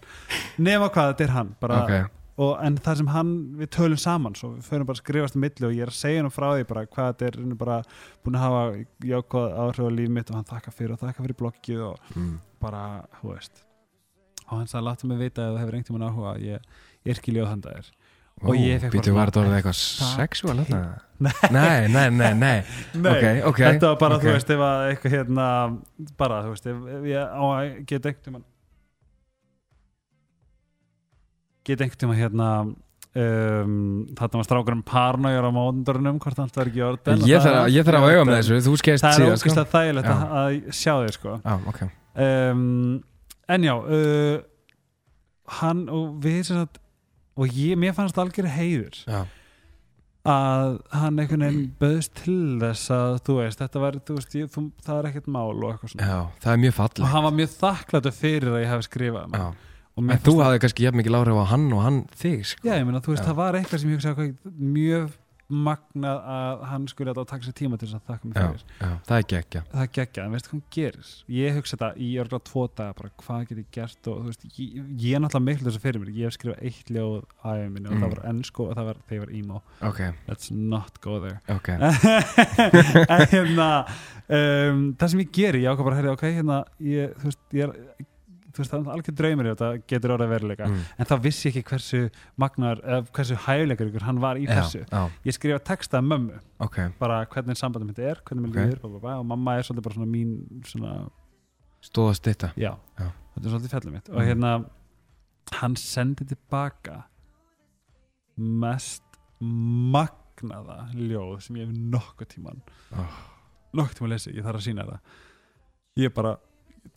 Nema hvað þetta er hann bara, Ok, og, en það sem hann, við tölum saman svo við förum bara að skrifast um milli og ég er að segja hann frá því bara hvað þetta er bara búin að hafa jákvæð áhrif á líf mitt og hann þakka fyrir og þakka fyrir bloggið og mm. bara, þú veist. Og hann sagði, láttu mig vita að það hefur einhvern veginn áhuga ég, ég er ekki ljóð þér Og ég fekk Býtu, var þetta orðið eitthvað sexual þarna? Nei. Nei, nei, nei, nei. Þetta var bara, þú veist, ef að eitthvað hérna, bara, þú veist, ef, ég á að geta einhvern tímann. Geta einhvern tímann hérna um, þarna var strákurinn parnægjur á móndurinnum, hvort hann var ekki orðin Ég þarf að- ég þarf að vega með þessu, þú skeist Það er síðan ógist sko. að þægilegt að, sjá þig, sko. Um, En já uh, hann og við sem sagt og ég, mér fannst algjör heiður Já, að hann einhvern veginn böðst til þess að þú veist, þetta var, þú veist, ég, þú, það er ekkert mál og eitthvað svona já, það er mjög og fallegt hann var mjög þakklættu fyrir að ég hef skrifað um hann. Já, og en þú hafði kannski jafn mikið láhrif á hann og hann þig sko. já, ég meina, þú veist, Já. það var eitthvað sem ég hugsa mjög magnað að hann skulle að taka sér tíma til þess að þakka mig fyrir. já, það er geggja. Það er geggjað, en veistu hvað hann gerir ég hugsa þetta í örgulega tvo daga bara hvað get ég gert og þú veist ég, ég er náttúrulega miklu þess að fyrir mér, ég hef skrifað eitt ljóð æfum minni og Mm. það var ennsku og það var þegar ég var emo, Ok, let's not go there. Ok. En hérna um, það sem ég geri, ég ákvað bara að herri, ok, hérna ég, þú veist, ég er þú veist, það er algjör draumur í þetta getur orðið veruleika mm. en þá vissi ég ekki hversu magnar, eða hversu hæfilegur ykkur hann var í Já, þessu já, ég skrifa texta um mömmu, ok bara hvernig sambandum þetta er, hvernig mér Ok. líður, og mamma er svolítið bara svona mín svona, Stóð að stytta já, Já. þetta er svolítið fjallið mitt og Mhm. hérna, hann sendi tilbaka mest magnaða ljóð sem ég hef nokkuð tíman oh. nokkuð tíma að lesi, ég þarf að sína það ég bara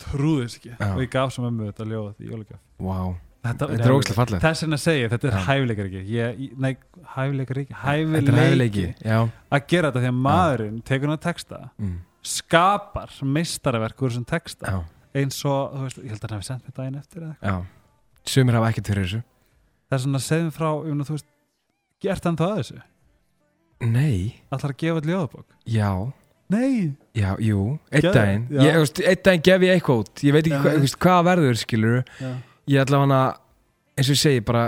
trúði þess ekki. Og ég gaf svo mömmu þetta ljóð í jólugjöf Wow, þetta, þetta er ógæslega fallegt. Þess segi ég, þetta er hæfileikar ekki. Nei, hæfileikar ekki. Þetta hæfileiki að gera þetta því að maðurinn tekur hann að texta mm. skapar meistaraverk úr þessum texta. Já, eins og, þú veist, ég held að hann hefði sendt mér daginn eftir eða eitthvað. Sumir hafa ekkert fyrir þessu. Það er svona að segja frá, meina, þú veist gert hann það að þessu, Nei, allar að gefa ljóðabók? Já nei, Já, jú, einn daginn. Einn daginn gef ég eitthvað út. Ég veit ekki hva, veist, hvað verður, skilur já, Ég ætla hana, eins og ég segi, bara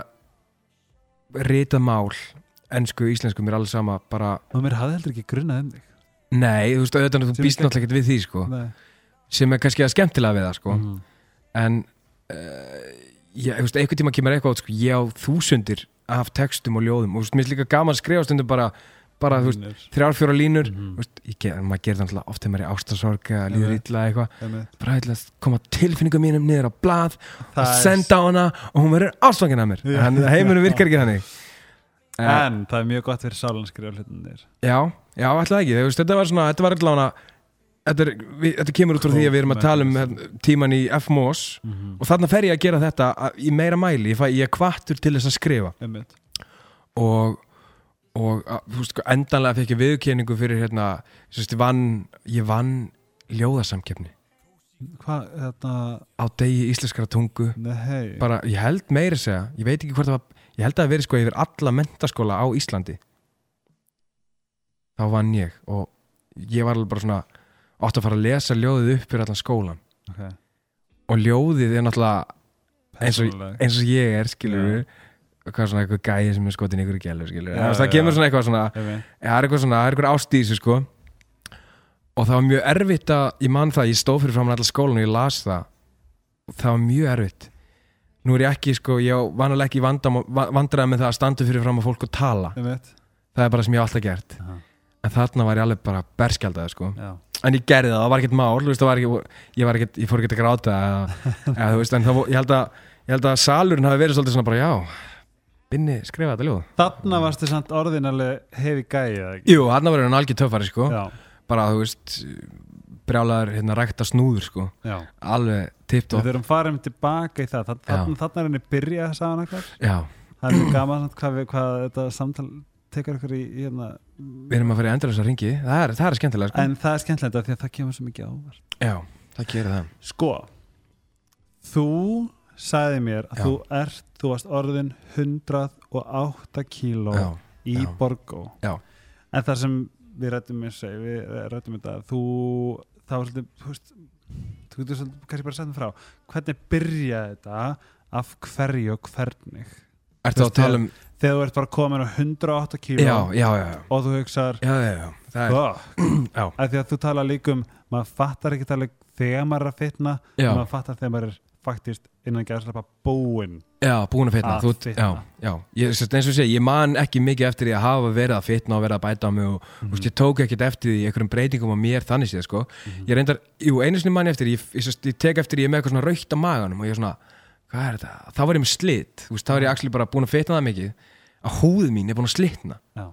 Ritað mál Ensku, íslensku, mér er alveg sama Bara, og mér hafði heldur ekki grunnað um þig. Nei, þú veist, auðvitað Þú býst náttúrulega ekkert við því, sko. Nei. Sem er kannski að skemmtilega við það, sko. Mhm. En uh, ég, veist, einhvern tíma kemur eitthvað út, sko. Ég á þúsundir af textum og ljóðum. Og þú veist, mér er líka gaman að skrifa stundum bara Bara, veist, Línur. Mhm. Þú veist, ég, maður gerir það náttúrulega oft þegar maður er í ástasorg eða líður illa eitthvað bara ætla að koma tilfinningum mínum niður á blað og Það er- senda á hana og hún verður ástfangin af mér Já. en heiminum virkar ekki þannig uh, en það er mjög gott fyrir hlutinir já, já, það ekki veist, þetta var svona, þetta var allavega þetta, þetta kemur út frá því að við erum að tala um hérna, tíman í FMOS Mhm. og þarna fer ég að gera þetta að- í meira mæli, ég, er kvartur til þess að skrifa Einmitt. og, og veist, sko, endanlega fekk ég viðurkenningu fyrir hérna, sérst, ég vann vann ljóðasamkeppni. Hvað, þetta, á degi íslenskara tungu. Nei. Bara, ég held meiri segja, ég veit ekki hvort það var ég held að það verið sko yfir alla mentaskóla á Íslandi. Þá vann ég og ég var alveg bara svona átt að fara að lesa ljóðið upp fyrir allan skólan okay. og ljóðið er náttúrulega eins og, eins og ég er skilur við hvað svona eitthvað gæði sem er skotin ykkur í gælu það kemur svona eitthvað svona það er eitthvað svona, það er eitthvað ástíðis sko. Og það var mjög erfitt að ég man það, ég stóð fyrir fram allar skólan og ég las það. Og það var mjög erfitt. Nú er ég ekki sko, ég vanalega ekki vandræða með það að standa fyrir fram að fólk og tala. Það er bara sem ég hef alltaf gert. Aha. en þarna var ég alveg bara berskjaldaði sko. En ég gerði það, það var ekkert mál veist, var ekki, ég, var ekkert, ég fór ekkert að gráta eða, eða, veist, það, ég, held að, að salurinn hafi verið svolítið svona bara já Binni, skrifa þetta ljóð. Þarna varstu samt orðin alveg hefi gæi eða ekki? Jú, hann var hann algjör töffari sko. Já, bara þú veist brjálaður hérna rækta snúður sko. Já. Alveg tipt Við þurfum farum tilbaka í það. Þa- Þarna, þarna er henni byrja að sagða hann já, Það er mjög gaman samt hvað, við, hvað þetta samtal tekur ykkur í, í hérna við erum að fara í endur þessar ringi það er, það er skemmtilega sko. En það er skemmtilegt af því að það kemur svo mikið ávart já, það gerir það. Sko Þú sagði mér að Já. þú ert Þú varst orðin 108 kíló í já. Borgó. Já. En það sem við rættum við, við rættum þetta þú, það var svolítið þú veist, þú getur svolítið kannski bara að setja frá. Hvernig byrjaði þetta? Af hverju og hvernig? Ertu Þú að tala um þegar þú ert bara komin á 108 kíló og þú það já, að því að þú tala líka um maður fattar ekki tala þegar maður er að fitna maður fattar þegar maður er faktist innan gæðslepa búinn já, búin að fitna Að þú, fitna. já, já, ég, eins og segi ég man ekki mikið eftir því að hafa verið að fitna og verið að bæta á mig og mm Mhm. ég tók ekkert eftir því einhverjum breytingum á mér þannig séð sko Mhm. ég reyndar, jú, einu sinni manni eftir ég, ég, ég tek eftir því ég er með eitthvað svona raukt á maganum og ég er svona, hvað er þetta? þá var ég með slit, þú veist, þá er ég actually bara búin að fitna það mikið að húð mín er búin að slitna Já.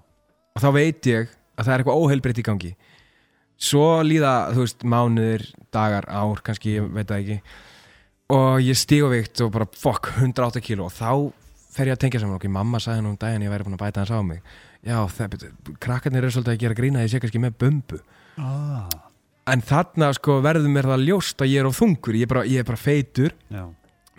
og þá veit ég að það er eitthvað óheilbreytt í gangi svo líða, þú veist, mánuðir dagar, ár, kannski, ég veit það ekki og ég stíg á vikt og bara, fuck, 108 kíló. Og þá fer ég að tengja saman. Okkur, mamma sagði nú um daginn að ég væri búin að bæta hans á mig. Já, það, krakkarnir eru svolítið að gera grína að ég sé kannski með bumbu. Ah, en þarna sko verður mér það ljóst að ég er á þungur, ég er bara, ég er bara feitur. Já.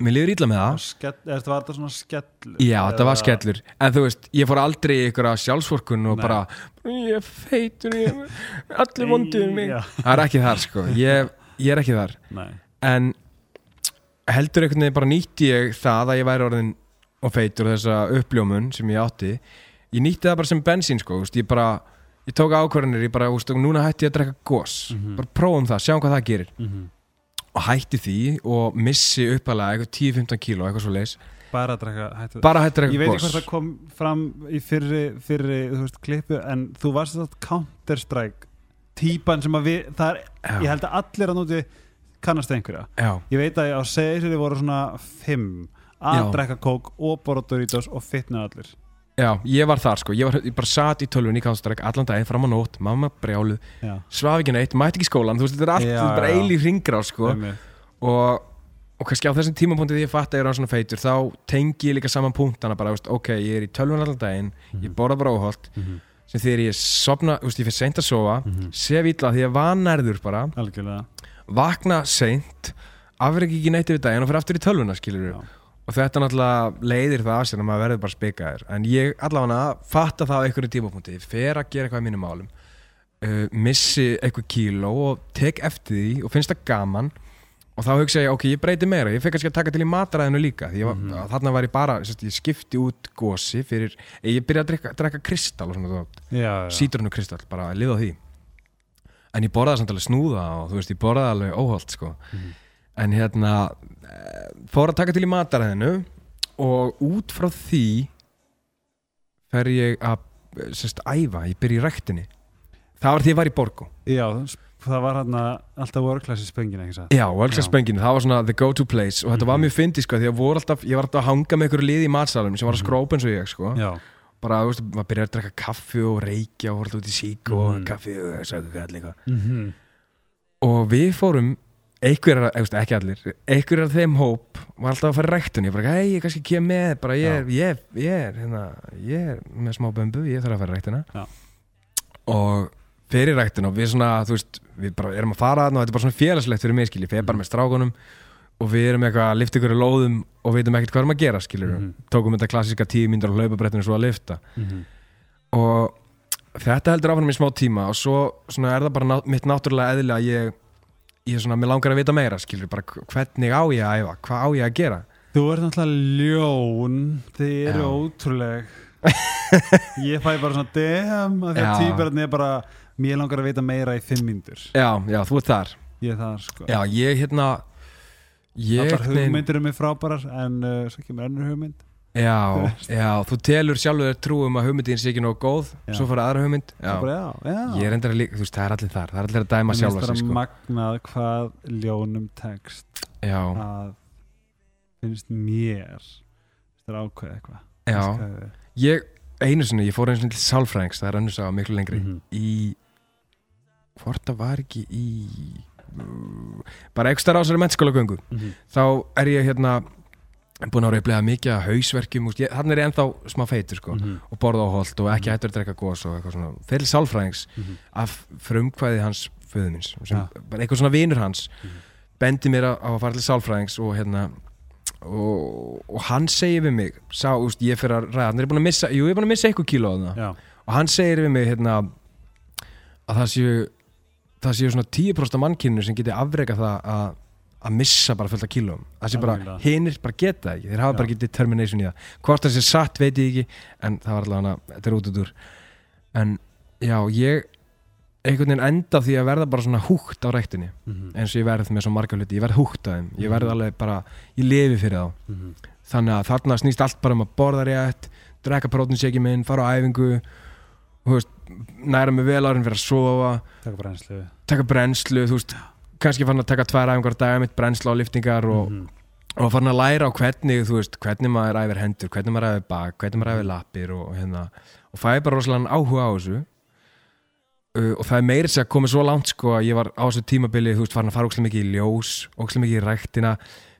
mér liður illa með það. Skell, er þetta var svona skellur? Já, þetta var Eða- skellur. En þú veist, ég fór aldrei í ykkur sjálfsvorkun og Nei. bara Ég er feitur, ég er allir vonduð um mig. Það er ekki þar sko. Ég, ég er ekki þar. Nei. En heldur einhvern veginn bara nýtti ég það að ég væri orðin og feitur þessa uppljómun sem ég átti. Ég nýtti það bara sem bensín sko veist, Ég bara, ég tók ákvarðanir Ég bara, veist, núna hætti ég að drekka gos. Mhm. Bara prófum það, sjáum hvað það gerir. Mhm. Og hætti því og missi uppalega eitthvað 10-15 kíló, eitthvað svo leis bara að drekka hættu Bara hætti að ég veit ekki hvort það kom fram í fyrri, fyrri þú veist, klippu en þú varst þetta Counter Strike típan sem að við það er, ég held að allir að núti kannast einhverja. Já, ég veit að á segisir voru svona fimm að Já. drekka kók og borða Doritos og fitna allir. Já, ég var þar sko, ég, var, ég bara satt í tölvunni í Counter-Strike allan daginn fram á nótt, mamma brjáluð, já, svaf ekki neitt, mætti ekki skólan, þú veist, þetta er allt, Já, þetta er bara já. eilíf ringra sko, Einmitt. og, og kannski á þessum tímapunkti því ég fatt að ég er á svona feitur, þá tengi ég líka saman punktana bara, þú veist, ok, ég er í tölvunni allan daginn, ég borða bara óholt, Mhm. sem þegar ég sopna, þú veist, ég fyrir seint að sofa, Mhm. sef illa því ég var nærður bara, algjörlega vakna seint, afreg ekki neitt yfir daginn og fyrir aftur í tölvuna, skilur Já. og þetta náttúrulega leiðir það af sér að maður verður bara spikaðir en ég allavega fatta það á einhverju tímapunkti. Fer að gera eitthvað í mínum málum uh, missi eitthvað kíló og tek eftir því og finnst það gaman. Og þá hugsa ég, ok, ég breyti meira. Ég fekk kannski að taka til í mataræðinu líka því var, Mhm. þarna var ég bara, ég skipti út gósi fyrir, ég byrjaði að drekka, drekka kristall og svona, sítrunu kristall bara að liða á því en ég borðaði samt alveg snúða og þú veist, ég borðaði alveg óholt sko. Mhm. en hérna eh, fór að taka til í mataræðinu og út frá því fer ég að sérst æfa, ég byrja í ræktinni. Það var því ég var í Borgo já, það var hann alltaf workclass í spöngin ekki satt? Já, Völksaspöngin, það var svona the go to place og þetta var Mhm. mjög fyndið sko, því að alltaf, ég var alltaf að hanga með ykkur liði í matsalum sem var að Mhm. skrópa eins og ég sko. Já, bara, þú veist, maður byrjaði að drekka kaffi og reykja og alltaf út í sík og Mhm. kaffi og hvað allir eitthvað Mhm. og við fórum einhverjar, ekki allir einhverjar þeim hóp var alltaf að fara ég bara, hei, ég kannski kem með bara ég er, ég, ég er, hérna, ég er með smá bömbu, ég þarf að fara í ræktuna Já. og fyrir ræktun og við svona, þú veist, við bara erum að fara og þetta er bara svona félagslegt fyrir mig, skilji. Fyrir bara með strákunum og við erum eitthvað að lifta ykkur í lóðum og veitum ekkert hvað erum að gera, skiljur Mhm. tókum þetta klassíska tíu mínútur á hlaupabrettinu svo að lifta og þetta heldur áfram í smá tíma og svo er það bara ná, mitt náttúrulega eðli að ég, ég svona, mér langar að vita meira skilur, bara hvernig á ég að æfa hvað á ég að gera? Þú ert náttúrulega ljón Þið eru ótrúleg. Ég fæ bara svona Damn, að því að tíberðin er bara Mér langar að veita meira í fimm mínútur. Já, já, þú ert þar. Ég er það sko. Já, ég hérna Allar hugmyndir um mig frábærar En uh, svo kemur önnur hugmynd já, já, þú telur sjálfur þér trú um að hugmyndin sé ekki nóg góð Já. svo fara aðra hugmynd já. Bara, ég er endur að líka, þú veist, það er allir þar það er allir að dæma sjálfa sig sko. magnað hvað ljónum já, að finnst mér það er ákveð eitthvað ég einu sinni, ég fór einu sinni til Sálfræðings það er önnur sá miklu lengri Mhm. í hvort það var ekki í bara ekstra ásari mennskóla göngu Mhm. þá er ég hérna búin að reyflega mikið að hausverkjum hann er ég ennþá smá feitur sko Mhm. og borða á holt og ekki hættur að drekka gos og eitthvað svona, fyrir sálfræðings Mhm. af frumkvæði hans föðumins Ja. eitthvað svona vinur hans Mhm. bendi mér á að fara til sálfræðings og hérna og, og hann segir við mig sá, úst, ég fyrir að ræða, hann er búin að missa jú, ég er búin að missa eitthvað kíló á það Já, og hann segir við mig hérna að það séu það séu svona 10% af mannkyninu sem geti afreika það að að missa bara fullt af kílóum. Það sé bara, hinir bara geta ekki. Þeir hafa Já. bara ekki determination í það. Hvort það sé satt veit ég ekki en það var allavega, þetta er út út úr. En já, ég einhvern veginn enda því að verða bara svona húgt á ræktinni Mhm. eins og ég verð með svo marga hluti, ég verð húgt á þeim. Ég verð alveg bara, ég lifi fyrir þá. Mhm. þannig að þarna snýst allt bara um að borða rétt drekka prótinseki minn, fara á æfingu veist, næra mig vel árin fyrir að sofa, Takk brennslu. Taka brennslu veist, kannski fann að taka tvær æfingar á dag mitt brennslu á liftingar og, Mhm. og fann að læra á hvernig veist, hvernig maður æfir hendur, hvernig maður æfir bak hvernig maður æfir lappir og hérna. Og fæði bara rosalega áhuga á þessu. Uh, og það er meiri sér að koma svo langt sko að ég var á þessu tímabili farin að fara ókslega mikið í ljós ókslega mikið í ræktina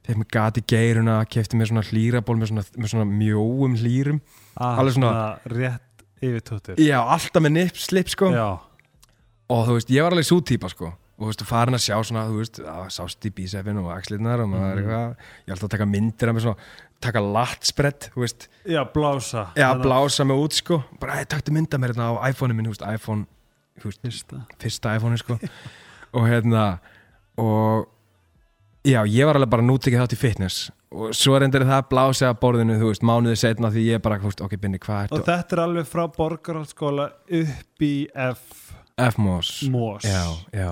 fekk mér gat í geiruna, kefti mér svona hlýraból með svona, með svona mjóum hlýrum. Ah, Alveg svona- Rétt yfir tóttur já, alltaf með nipp, slip sko. Já, og þú veist, ég var alveg svo típa sko. Og þú veist, farin að sjá svona, þú veist að sást í bísefin og axlirnar og maður er eitthvað ég alltaf að taka myndir af mér svona taka latsprett, þú veist. Já blása. Já, blása mig út sko. Bara, hey, taktu mynda mér hérna á iPhone-u minn, þú veist, iPhone þú veist, Fyrsta. fyrsta iPhone sko. Og hérna og já, ég var alveg bara nútikið þátt í fitness. Og svo reyndir það að blása að borðinu, þú veist, mánuði setna því ég bara, veist, ok, binni, hvað Og ertu þetta er alveg frá borgarhaldsskóla upp í F. F-Mos Mós já, já.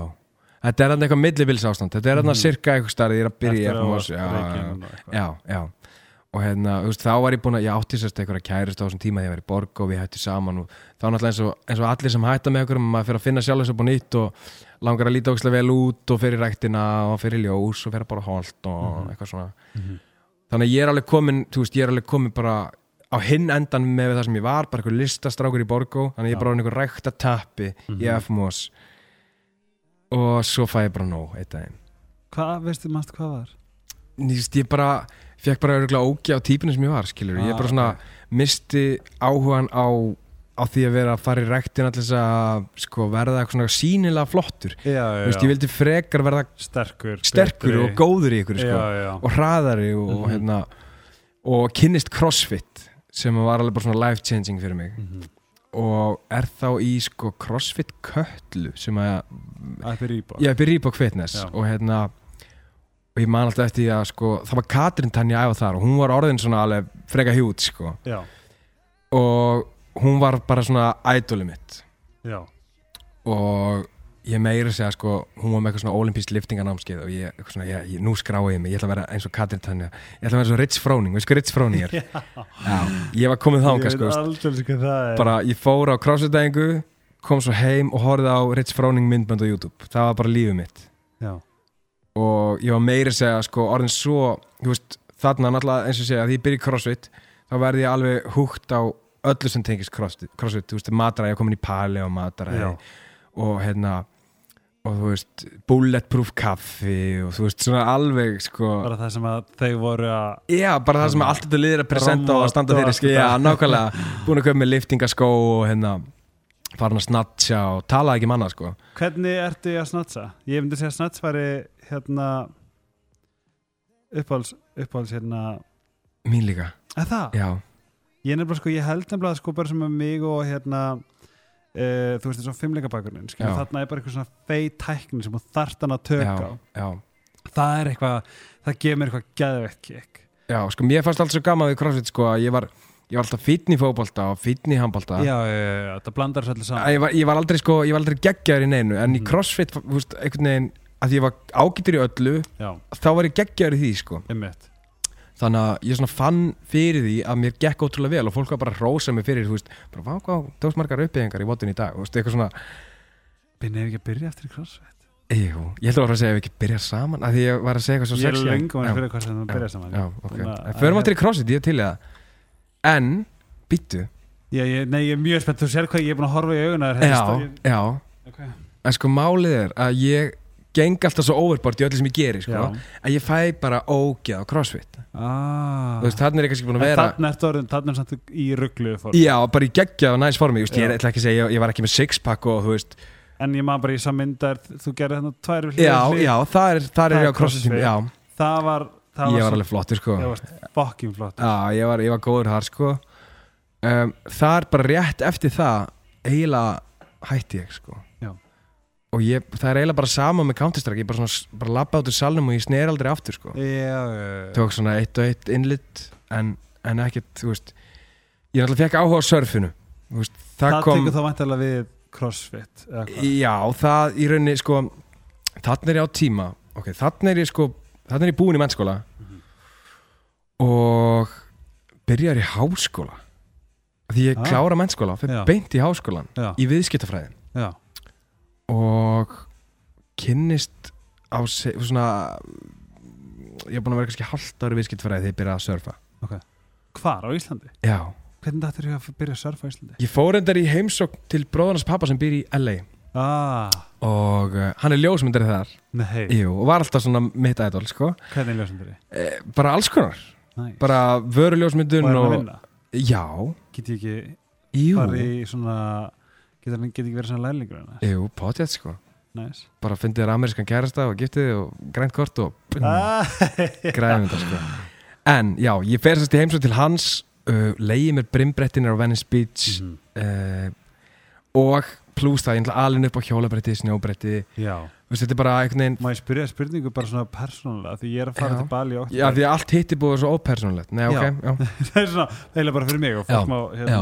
Þetta er hann eitthvað millibils ástand þetta er Mhm. að sirka eitthvað starf, ég er að byrja í þú já, og já, já og hérna, þú veist, þá var ég búin að ég átti sérst eitthvað kærist á þessum tíma þegar ég var í borg og við hættu saman og þá náttúrulega eins og, eins og allir sem hætta með okkur maður fyrir að finna sjálf þess að búin nýtt og langar að líta ókslega vel út og fyrir ræktina og fyrir ljós og fyrir bara holt og Mhm. eitthvað svona. Mhm. þannig að ég er alveg komin, þú veist, ég er alveg komin bara á hinn endan með það sem ég var bara eitthvað listastrákur í Borgó þannig að ég er bara orðinn einhver í ég ég fekk bara örgulega ógi á típinu sem ég var, skilur ég Ah, bara svona misti áhugan á á því að vera að fara í ræktin allir þess að sko, verða eitthvað svona sínilega flottur. Já, já, Þú veist, ég vildi frekar verða Sterkur sterkur og góður í ykkur sko, og hraðari og, Mhm. hérna, og kynnist crossfit sem var alveg bara svona life changing fyrir mig. Mhm. og er þá í sko crossfit köllu sem að ég er byrjið Reebok Fitness Já. og hérna og ég man alltaf eftir því að sko það var Katrin Tanja æfa þar og hún var orðin svona alveg freka hjút sko. Og hún var bara svona idoli mitt. Já. Og ég meiri segja sko hún var með eitthvað svona olimpísk liftinganámskeið og ég, svona, ég, ég, nú skrái ég mig, ég ætla að vera eins og Katrin Tanja. Ég ætla að vera svo Ritz Froning, veist hvað Ritz Froning er? Já, ég var komið sko er. Bara ég fór á crossfit-dæðingu kom svo heim og horfði á Ritz Froning myndbönd á YouTube, það var bara lífið mitt. Já, og ég var meiri að segja sko orðin svo, þú veist, þarna náttúrulega eins og segja, því ég byrja í crossfit þá verði ég alveg húgt á öllu sem tengist crossfit, crossfit þú veist, mataræði, ég er komin í pali og mataræði já. og hérna og þú veist, bulletproof kaffi og þú veist, svona alveg sko, bara það sem að þau voru að já, bara það sem allt þetta liðir að presenta og að standa fyrir, já, nákvæmlega. Búin að köpa með liftingaskó og hérna farin að snatcha og tala ekki manna sko hvernig ertu að snatsa? ég myndi segja að snats væri hérna uppáhalds uppáhalds hérna mín líka, að það? já, ég nefnilega sko, ég held nefnilega sko bara sem að mig og hérna Uh, þú veist þessum fimmleikabakurinn Já. þarna er bara eitthvað svona feit tækni sem hann að já það er eitthvað, það gefur mér eitthvað geðveitt kick Já, sko, mér fannst alltaf svo gaman við CrossFit sko að ég var, ég var alltaf fítni í fótbolta og fítni í handbolta. Já, já, það blandar Að saman. Ég var, ég var aldrei sko, var aldrei geggjaður í neinu en í Mhm. CrossFit, þú veist, einhvern veginn að ég var ágættur í öllu, já, þá var ég geggjaður í því sko. Einmitt. Þannig að ég svona fann fyrir því að mér gekk ótrúlega vel og fólk var bara að rósa mig fyrir, þú veist, bara vá hvað, tókst margar uppbyggingar í votun í dag, þú veist, eitthvað svona Binni ef ekki að byrja eftir í crossfit? Jú, ég ætla að fara að segja ef við ekki byrja saman að því ég var að segja eitthvað svo ég er sexy lengum að það byrja saman. að- förum áttir í CrossFit, ég er til í það En, býttu já, ég, nei, ég er mjög spennt, þú sér hvað ég er búin að horfa í auguna þér, Já, helst, já, okay. en sko málið er að ég geng alltaf svo overboard í öllu sem ég geri sko, að ég fæ bara ógeð á crossfit. Ah. þú veist, þannig er ég kannski búin að vera þarna er samt í rugglu já, bara í geggja og næs formi, veist, ég ætla ekki að segja ég, ég var ekki með sixpack og þú veist. En ég maður bara í sammyndar þú gerði þarna tvær já, já, það er, það er Það ég er á crossfit. CrossFit. það var það ég var alveg flottur sko. Það var fucking flott já, ég var, ég var góður þar sko. Um, það er bara rétt eftir það eiginlega hætti ég sko. Já. og ég, það er eiginlega bara sama með Counter-Strike ég bara, svona, bara labba út úr salnum og ég sner aldrei aftur sko. Já, tók svona eitt og eitt innlit en, en ekkert, þú veist ég náttúrulega fekk áhuga á surfinu veist, það, það kom tekur þá vantilega við crossfit já, það í rauninni sko þannig er ég á tíma ok, þannig er ég sko, þannig er ég búin í mennskóla. Mhm. og byrjar í háskóla. Því ég Ah. klára mennskóla fyrir beint í háskólan já, í viðskiptafræðin. Já, og kynnist á svona ég er búin að vera kannski halvt ári viðskiptafræði þegar ég byrjaði að surfa. Hvar á Íslandi? já. Hvernig þetta er að byrja að surfa á Íslandi? Ég fór endar í heimsókn til bróðarnas pappa sem býr í LA ah, og uh, hann er ljósmyndari þar nei, Jú, og var alltaf svona mitt ædol sko. hvernig er ljósundari? e, bara alls konar Nice. bara vöruljósmyndun og er hann að vinna? Já, get ég ekki jú, farið í svona get, hann, get ekki verið svona lærlingur hennar? jú, potjætt sko Nice. bara fyndið þér amerískan kærasta og giftið og grænt kort og Ah, þetta sko En já, ég fer sérst í heimsókn til hans uh, leiði mér brimbrettinir á Venice Beach Mhm. uh, og pluss það, ég ætla alveg upp á Þú veist, þetta er bara einhvern veginn má ég spyrja spurningu bara svona persónulega? Því ég er að fara til Bali og Já, því allt hitti búið svo ópersonlegt Nei, ok, Já. já, það er svona, eiginlega bara fyrir mig og fólk má hérna,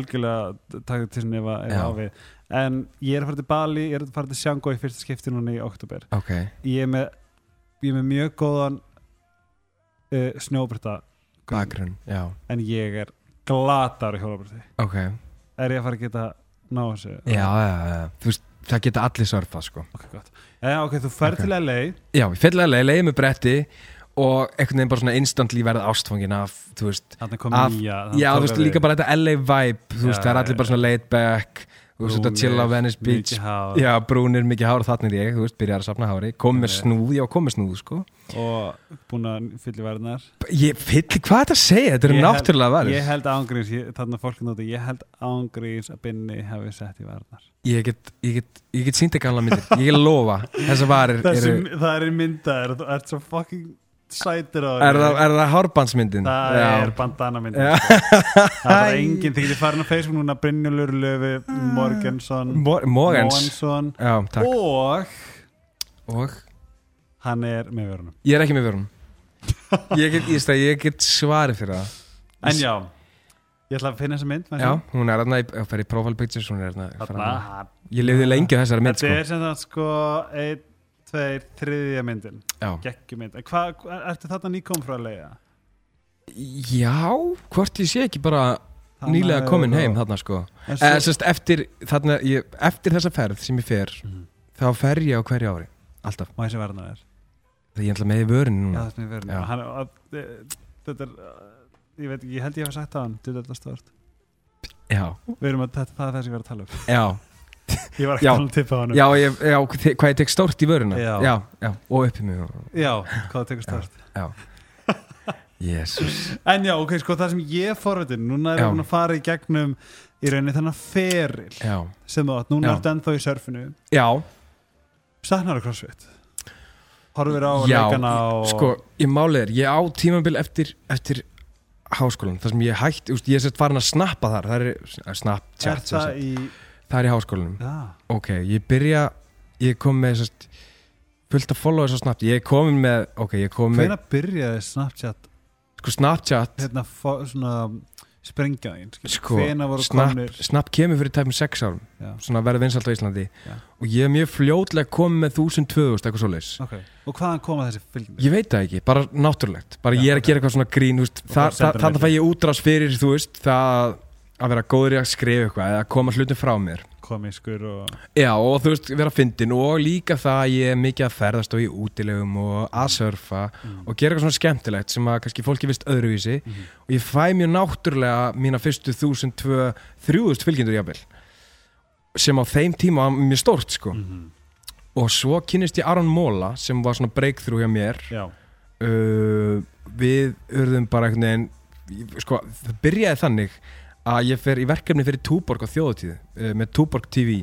algjörlega taka til sinni ef að ef Já. á við. En ég er að fara til Bali, ég er að fara til Sjango í fyrsta skipti núna í oktober ok. Ég er með, ég er með mjög góðan uh, snjóbreyta Bakgrunn, já, en ég er glatar í hjólabreyti ok. Er ég að fara að geta ná þessu Já, já, já, þú veist, það geta allir surfað, sko. Ok, gott. Já, ok, þú ferð Ok. til LA Já, ég fyllilega leiði með bretti og einhvern veginn bara svona instantly verða ástfangin af, þú veist Af- nýja Já, þú veist, líka bara þetta LA vibe Þú veist, það er allir bara svona laid back Þú veist, þetta chill á Venice Beach. Já, brúnir, mikið hár, þannig er ég, þú veist, byrjar að safna hári. Kom með snúð, já, kom með snúð, sko og búin að fylla verðnar Ég fylli, hvað er þetta að segja? Þetta eru Ég held- náttúrulega verður Ég held ángríns, þarna fólk nóti, ég held ángríns að Binni hefði sett í varnar Ég get, ég get, ég get sínt ekki gamla myndir. Ég get lofa, þessar varir Þessi, eru Það er myndaðir, þú ert svo fucking sætir á Er það, er það hárbandsmyndin? Það Já. er bandana mynd Já. Það er enginn, þið getur farin á Facebook núna Brynjólfur Löfi Morgensson Mo- Mogans Mohansson Já, takk. Og Og hann er með vörunum. Ég er ekki með vörun Ég get, ég, stað, ég get svarið fyrir það. En já, ég ætla að finna þessa mynd Já, hún er þarna í- að fara í profile pictures Hún er fram- Ég lifði lengi þessari mynd Þetta sko. er sem það sko einn, tveir, þriðja myndin. Hva, ertu þarna nýkom frá að leiða? Já hvort ég sé ekki bara nýlega komin heim þarna sko. Svo, sérst eftir, þarna, ég, eftir þessa ferð sem ég fer Mhm. Þá fer ég á hverju ári. Alltaf. Má ég sé verðna Það ég ætla með í vörun Já, núna það er með vörunum Já. Hann, að, e- Þetta er, ég veit ekki, ég held ég hef sagt á hann Þetta er stort Já, Við erum að, þetta, það er það sem ég var að tala um. Já. Ég var ekki Já. að um tippa á hann Já, ég, já hvað ég tek stórt í vöruna Já. já, já, og upp í mig og- Já, hvað tekur start Já. Jésús En já, ok, sko, það sem ég er forvitin Núna er Já. búin að fara í gegnum Í rauninni þennan feril Já, Sem þú átt, núna Já. ertu ennþá í surfinu. Já, Saknar á crossfit Horfir á já leikana og Sko, ég málið er, ég á tímabil eftir, eftir háskólan þar sem ég hætti, ég er sett farin að snappa þar það er Er Snapchat það í það er í háskólanum. Já, ok, ég byrja ég kom með sest, fullt af followers á Snapchat ég er komin með, ok, ég komin með hvenær byrjaði Snapchat? Sko Snapchat Hérna, fó- svona Sprengjaðin sko, Snap, Snap kemur fyrir tæpum 6 árum Já, svona verður vinsalt á Íslandi. Já. og ég er mjög fljótlega komið með 1000, 2000 eitthvað svoleiðis. Ok Og hvaðan koma þessi fylgni? Ég veit það ekki, bara náttúrulegt. Bara Já, ég er að gera eitthvað svona grín það, það, þannig fæ ég útrás fyrir þú veist, það að vera góður í að skrifa eitthvað eða koma hlutum frá mér Komískur og Já, og þú veist, vera fyndin og líka það að ég er mikið að ferðast og í útilegum og að surfa mm. og gera eitthvað svona skemmtilegt sem að kannski fólki vist öðruvísi Mhm. og ég fæ mjög náttúrulega mína fyrstu 1000, 2000, 3000 fylgjendur jafnvel sem á þeim tíma var mjög stórt sko Mhm. og svo kynist ég Aron Móla sem var svona breakthrough hjá mér uh, við urðum bara ég- sko, það byrjaði þannig að ég fer í verkefni fyrir Túborg á þjóðutíð uh, með Túborg TV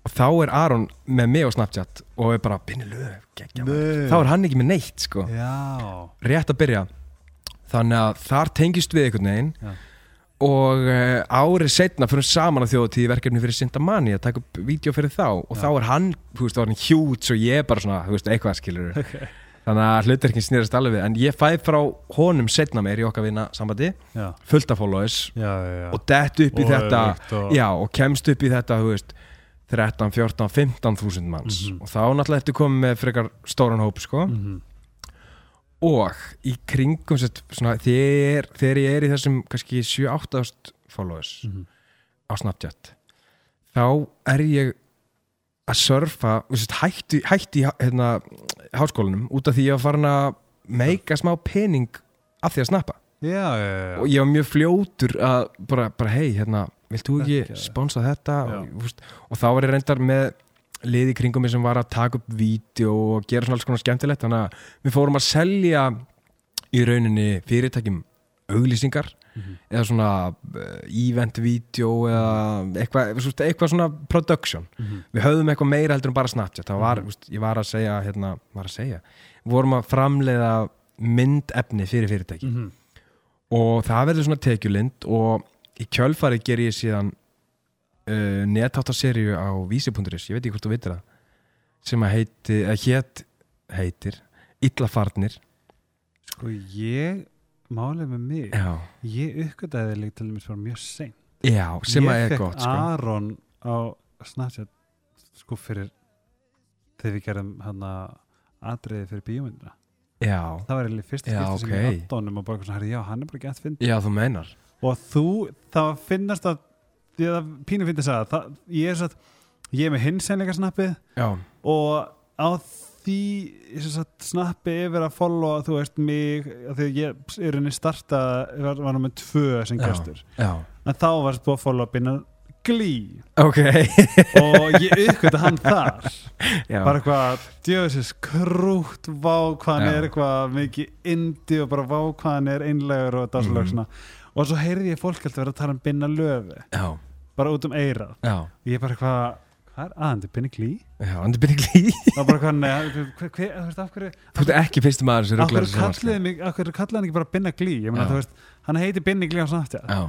og þá er Aron með mig á Snapchat og er bara binni lög, geggja maður." Nei. þá er hann ekki með neitt sko Já rétt að byrja þannig að þar tengist við einhvern veginn Já. og uh, árið setna fyrir saman á þjóðutíð í verkefni fyrir Sintamani að taka upp vídeo fyrir þá og Já. þá er hann, þú veist, orðin hjút og ég er bara svona, þú veist, eitthvað skilur Ok. Þannig að hlutverkin snýrast alveg við en ég fæ frá honum setna meir í okkar vinna sambandi, Já, fullt af followers já, já, já. og dett upp í Og þetta öfugt og- já, og kemst upp í þetta, þú veist 13, 14, 15 þúsund manns Mhm. og þá náttúrulega ertu komið með frekar stóran hóp, sko Mhm. og í kringum sett, svona, þegar, þegar ég er í þessum kannski 7-8 followers Mhm. á Snapchat þá er ég að surfa hætti, hætti hérna, háskólanum út af því ég var farin að meika smá pening af því að snappa. Já, já, já, og ég var mjög fljótur að bara, bara hei, hérna, vilt þú Þetta ekki sponsa þetta? Og, veist, og þá var ég reyndar með liði kringum sem var að taka upp vídeo og gera svona alls konar skemmtilegt. Þannig að við fórum að selja í rauninni fyrirtækjum auglýsingar Mhm. eða svona uh, event-vídeó eða eitthvað, eitthvað svona production Mhm. við höfðum eitthvað meira heldur en bara Snapchat það var, mm. ég var að segja hérna, var að segja, við vorum að framleiða myndefni fyrir fyrirtæki Mhm. og það verður svona tekjulind og í kjölfari ger ég síðan uh, netáttaserju á vísi.is, ég veit ekki hvort þú veitir það sem að heiti, að hét heitir Illafarnir Sko, ég Málið með mig já, Ég uppgötaði líka til dæmis bara mjög seint. Já sem að Ég er gott sko. Aron á Snapchat Sko fyrir Þegar við gerum hann að atriði fyrir bíómyndina. Já, Það var eiginlega fyrsta skipti sem ég átt honum og bara eitthvað svona, já, hann er bara gett finn já, þú meinar. Og þú, það finnast að því að pínu finnst að það, ég er satt, ég er með hinsenleika snappið já, og á því sagt, snappi yfir að followa þú veist mig, að ég er henni starta, var, var með tvö sem já, en þá var búið að followa binna glý ok. Og ég uppgöta hann þar. Já, bara eitthvað, djöðsins krútt vá hvað hann Já. er eitthvað mikið indi og bara vá hvað hann er einlegur og dásalög svona. Og svo heyrði ég fólk alltaf vera að tala um binna löfi já, bara út um eirað já, og ég bara eitthvað, hvað er aðandi, binni glý? já, hann er byrjað glý og bara eitthvað, neða, þú veist, af hverju þú ert ekki fyrstu maður sem af hverju kalliði mig, af hverju kallaði hann ekki bara binna glý ég meina, þú veist, hann heiti binni glý á já,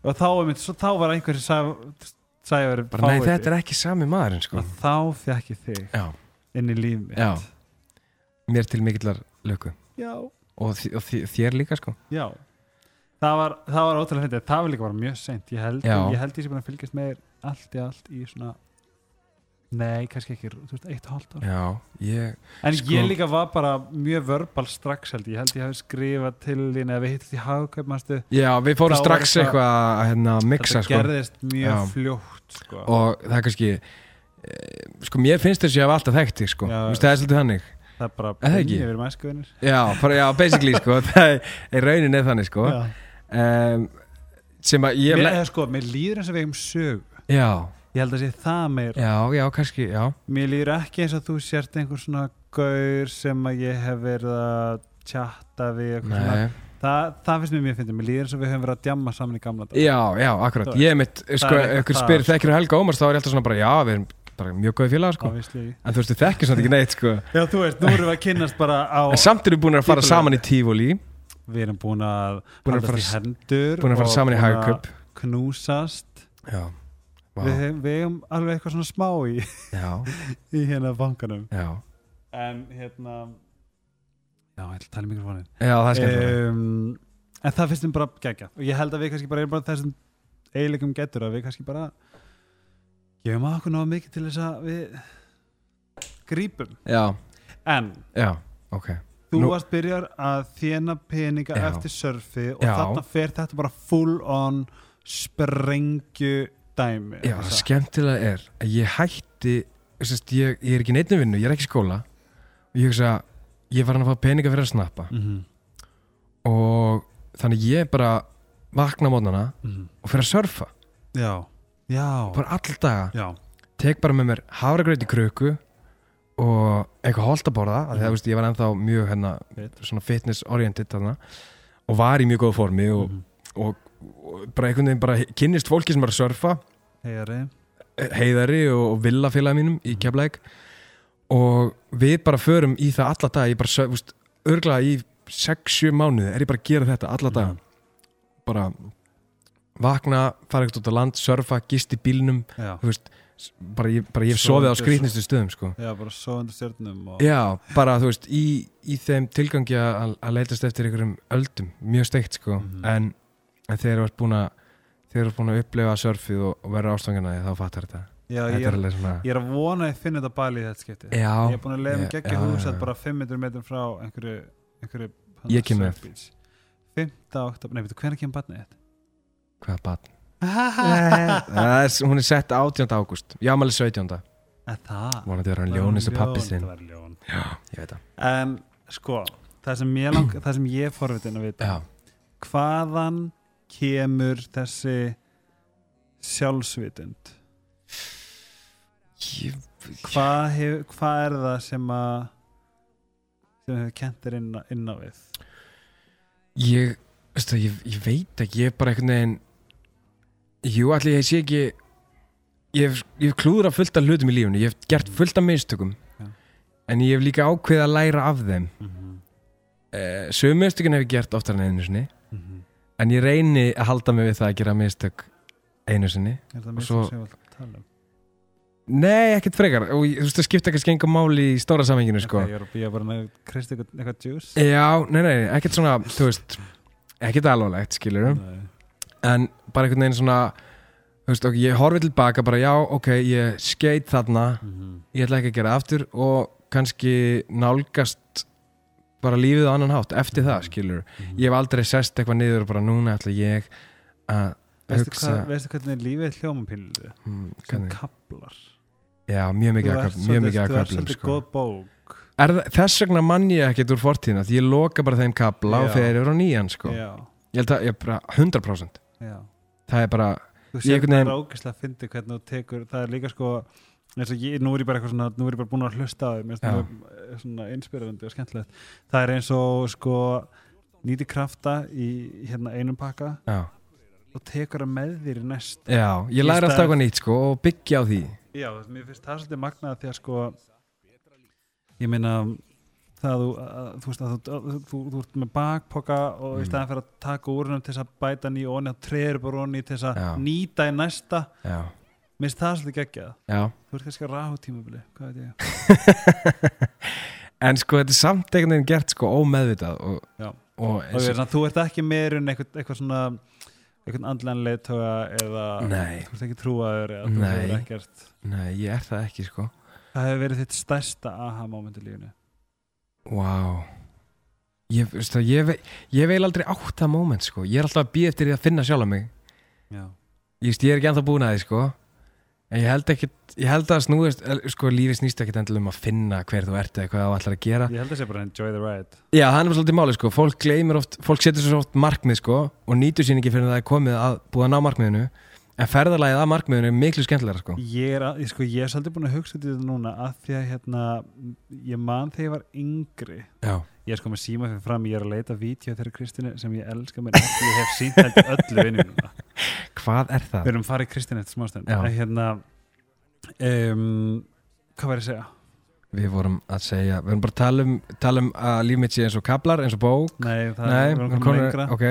og þá, einmitt, svo, þá var einhver sem sagði verið bara nei, þetta er ekki sami maðurinn sko. Og þá fekk ég þig já, inn í líf mitt. Já. mér til mikillar löku já, og, þi- og þi- þér líka sko. Já. Það var, það var ótrúlega fyndið, það var líka bara mjög seint. Ég held, ég held ég sem búin að fylgjast með allt í allt í svona nei, kannski ekki, þú veist, eitt og hálft ár. Já, ég, en Sko- ég líka var bara mjög verbal strax held ég, held ég hafi skrifað til þín eða við hittist í hagkaup já, við fórum strax eitthvað- að hérna, mixa þetta sko. gerðist mjög Já. fljótt sko. og það er kannski e, sko mér finnst þess að ég hef alltaf þekkt þig sko. Þú veist, það er svolítið þannig. Það er bara ekki? yfir mæskuðinir. Já, bara, já basically sko. Það er, raunin eða þannig sko. Um, sem að ég mér, le- eða, sko, mér líður eins og við um sög já, ég held að sé það meir já, já, kannski, já mér líður ekki eins og þú sért einhver svona gaur sem að ég hef verið að tjatta við eitthvað svona. Nei. það, finnst mér mjög fyndið, mér líður eins og við höfum verið að djamma saman í gamla dag já, já, akkurat, ég mitt sko, ykkur það, spyr sko. þekkir Helga Ómars þá er ég alltaf svona bara, já, við erum bara mjög góði félagar sko. Obviously. en þú veist, þið þekkir svona ekki neitt sko. já þú veist, nú erum við að kynnast bara á en samt erum við búin að fara Skipulega. saman í Tífóli við erum búin að Búin að haldast fara hendur búin að fara og saman í að Hagkup knúsast já. Við, við hefum alveg eitthvað svona smá í, í hérna bankanum. Já. En hérna já, ég ætla að tala mikrofónin já, það er skemmt um, en það finnst mér bara gegja og ég held að við kannski bara erum bara þessum eiginleikum getur að við kannski bara gefum að okkur náða mikið til þess að við grípum. Já, en já, ok. þú Nú- varst byrjar að þjena peninga Já. eftir surfi og Já. þarna fer þetta bara full on sprengju dæmi Já, skemmtilega er að ég hætti sest, ég, ég er ekki neittinu vinnu, ég er ekki skóla. Og ég hugsa, ég var hann að fá peninga fyrir að snappa. Mhm, og þannig ég bara vakna mótnana mhm. og fyrir að surfa. Já, já, bara all daga, já. Tek bara með mér hafragraut í kröku og eitthvað holt að borða Mhm. þú veist, ég var ennþá mjög hérna, fitness oriented þarna, og var í mjög góð formi og, Mhm. og, og bara einhvern veginn bara kynnist fólki sem er að surfa heyri heiðari og, og villafélag mínum í Keflæk og við bara förum í það alla dag ég bara, örglega í 6-7 mánuði er ég bara að gera þetta alla dag Mhm. bara vakna, fara eitthvað út á land surfa, gist í bílnum þú veist, bara ég, bara ég hef sofið á þetta skrýtnistu stöðum sko. já, bara svo undir stjörnum og já, bara þú veist í, í þeim tilgangi að, leitast eftir einhverjum öldum, mjög steikt sko. Mhm. en, en þegar þú ert búin að þegar þú ert búin að upplefa surfið og, vera ástangina þá fattar þetta já, ég er, er svona ég er að vona að ég finna þetta bæli í þetta skipti já, ég er búin að leiða mig Já, geggja já, hús já, já. bara 500 metrum frá einhverju, einhverju Ég kem með. 5. oktober, nei, veitu, hvernig kemur barnið þetta? Hvaða? Það er, hún er sett 18. ágúst ámæli 17. Er það? Vonandi er hann ljón eins og pappi sinn Já, ég veit það En sko, það sem ég, lang, það sem ég er forvitin að vita Já, hvaðan kemur þessi sjálfsvitund? Ég, hvað, hef, hvað er það sem að sem hefur kent þér inn, inn á við? Ég, veistu, ég, ég veit ekki Ég er bara einhvern veginn Jú, allir ég sé ekki Ég hef, klúðra fullt af hlutum í lífunu Ég hef gert fullt af mistökum Já. En ég hef líka ákveðið að læra af þeim. Mm -hmm. eh, Sömu mistökin hef ég gert oftar en einu sinni. Mm En ég reyni að halda mig við það að gera mistök einu sinni er það mér svo- sem að tala um Nei, ekkert frekar og þú veist það skipta kannski engum máli í stóra samhenginu sko. Ég er, ég er bara með kristi eitthvað, juice Já, nei, nei, ekkert svona þú veist, ekkert alvarlegt skilur Nei. en bara einhvern veginn svona þú veist, ok, ég horfi tilbaka bara já, ok, ég skeit þarna Mhm. ég ætla ekki að gera aftur og kannski nálgast bara lífið á annan hátt eftir það, skilur Mhm. ég hef aldrei sest eitthvað niður og bara núna ætla ég að hugsa veistu hvernig lífið hljómapílu hmm, sem hvernig, kaplar já, mjög mikið að köflum mjög mikið að svolítið sko. Er þess vegna mann ég ekkert úr fortíðina því ég loka bara þeim kabla og þeir eru á nýjan sko. já, ég held að ég bara 100% já. Það er bara, þú sér einhvern það er ógeðslega að fyndi hvernig þú tekur það er líka sko ég, nú er ég bara eitthvað svona nú er ég bara búin að hlusta á það svona inspirerandi og skemmtilegt. Það er eins og sko nýti krafta í hérna einum pakka já, og tekur það með þér í næst. Já ég Í læri alltaf eitthvað nýtt sko, og byggja á því. Já, mér finnst það svolítið magnað því að sko ég meina það að, þú veist að þú, að, þú, ert með bakpoka og í Mm. staðan fyrir að taka úr hennum til þess að bæta ný onni og treður bara onni til þess að nýta í næsta. Já, mér finnst það svolítið geggjað. Já. Þú ert kannski að ráða tímabili, hvað veit ég? en sko þetta er samt einhvern veginn gert sko ómeðvitað og, Já. og Og er svona, þú ert ekki meirinn eitthvað, eitthvað svona eitthvað andlan leiðtoga eða Nei. þú ert ekki trúaður eða þú hefur ekkert nei, ég er það ekki sko. Það hefur verið þitt stærsta aha moment í lífinu. Wow ég, það, ég, ve- ég veil aldrei átt það moment sko, ég er alltaf að býja eftir því að finna sjálf mig. Já, ég, veist, ég er ekki ennþá búin að því sko en ég held ekki, ég held að snúist sko lífið snýst ekkit endilega um að finna hver þú ert eða hvað þú ætlar að gera. Ég held að sé bara enjoy the ride. Já, það er bara svolítið máli sko, fólk gleymir oft, fólk setur svo oft markmið sko og nýtur sín ekki fyrir að það er komið að búið að ná markmiðinu en ferðalagið að markmiðinu er miklu skemmtilega sko. Ég er, að, ég, sko, ég er svolítið búin að hugsa í þetta núna að því að hérna, ég man þegar ég var yngri já, ég er sko með síma fyrir fram, ég er að leita vídeo þeirra Kristínu sem ég elska mér ég hef sínt þetta öllu vinnu núna hvað er það? við erum farið Kristínu eftir að hérna um, hvað var ég að segja? Við vorum að segja, við vorum bara að tala um, tala um að líf mitt sé eins og kablar, eins og bók. Nei, það Nei, erum komin konur- lengra. ok,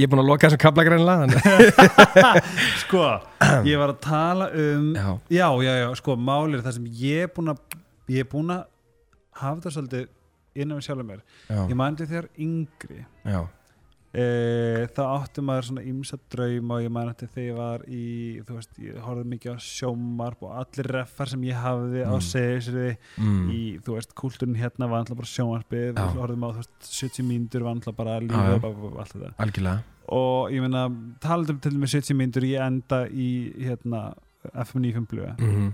ég er búin að loka þessum kabla greinlega þannig- sko, ég var að tala um já, já, já, já, sko, málir það sem ég er búin að ég er búin að hafa þetta svolítið innan við sjálfum mér. Ég mandi þegar yngri. Já, e, þá átti maður svona ymsa draum og ég mani þetta þegar ég var í þú veist, ég horfði mikið á sjómarp og allir reffar sem ég hafði á Mm. segisriði mm, í, þú veist, kúltúrin hérna var alltaf bara sjómarpið, við horfðum á þú veist, 70 mínútur var alltaf bara lífið bara- bara allt þetta. Algjörlega. Og ég meina, talandum til með 70 mínútur ég enda í hérna FM 95 blöða mm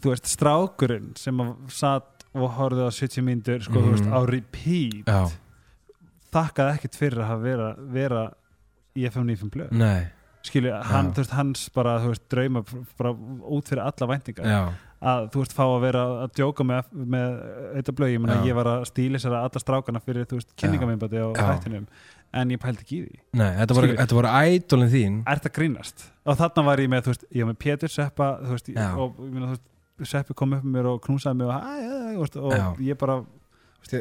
þú veist, strákurinn sem satt og horfði á 70 mínútur sko, þú veist, Mhm. á repeat. Já, þakkaði ekkert fyrir að vera, vera í FM 95 blöð skilju, hann, veist, hans bara, þú veist, drauma bara út fyrir alla væntingar. Já, að þú veist, fá að vera að djóka með, með auðvitað blöð, ég ég var að að alla strákana fyrir, á Já. hættinum, en ég pældi ekki í því. Nei, þetta voru, þetta voru ædolin þín. Er það grínast? Og þarna var ég með, þú veist, ég var með Pétur Seppa, og ég meina, þú veist, Seppi kom upp með mér og knúsaði mig og, og ég bara,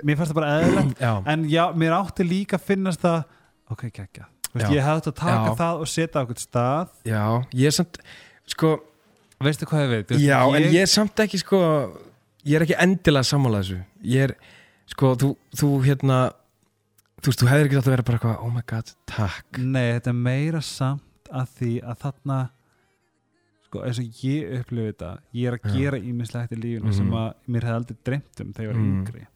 mér fannst það bara eðlilegt já, en já, mér átti líka að finnast það ok, veist, Já. ég hefði átt að taka Já. það og setja á okkur stað já, ég er samt sko, veistu hvað ég veit? Já, en ég er samt ekki sko, ég er ekki endilega sammála þessu, ég er sko, þú, þú hérna þú veist, þú hefur ekki að vera bara eitthvað oh my god, takk nei, þetta er meira samt að því að þarna sko, eins og ég upplifi þetta ég er að Já. gera ímislegt í lífinu Mhm. sem að mér hefði aldrei dreymt um þegar ég var Mhm. yngri já,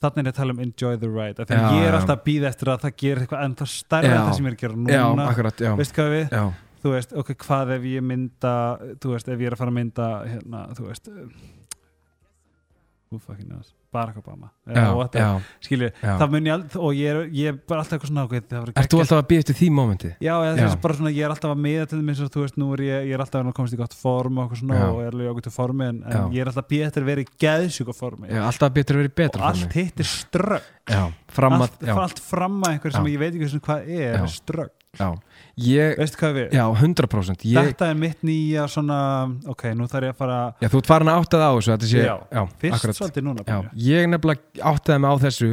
þannig er ég að tala um enjoy the ride því að Já, ég er já. alltaf að býða eftir að það gerir eitthvað ennþá stærra Já. en það sem ég er að gera já, núna akkurat, já veistu hvað við? já, þú veist, ok, hvað ef ég mynda þú veist, ef ég er að fara að mynda hérna, þú veist who fucking knows, Barack Obama. Já, skilju, það mun ég aldrei og ég er, ég er bara alltaf eitthvað svona var Ert þú alltaf að býja eftir því mómenti? Já, ég, já. bara svona, ég er alltaf að miða til þess að þú veist, nú er ég, ég er alltaf að komast í gott form og, svona, og er alveg okkur til formi en, en ég er alltaf að býða eftir að vera í geðsjúka formi. Já, alltaf betur að vera í og betra allt formi. hitt er strögg að, allt, já, allt fram að einhver sem ég veit ekki hvað er, er strögg já. Ég, veistu hvað við? já, 100% ég, Þetta er mitt nýja svona ok, nú þarf ég að fara Já, þú ert farin að átta það á þessu þetta sé, Já, já fyrst akkurat svolítið núna já. Ég nefnilega áttaði mig á þessu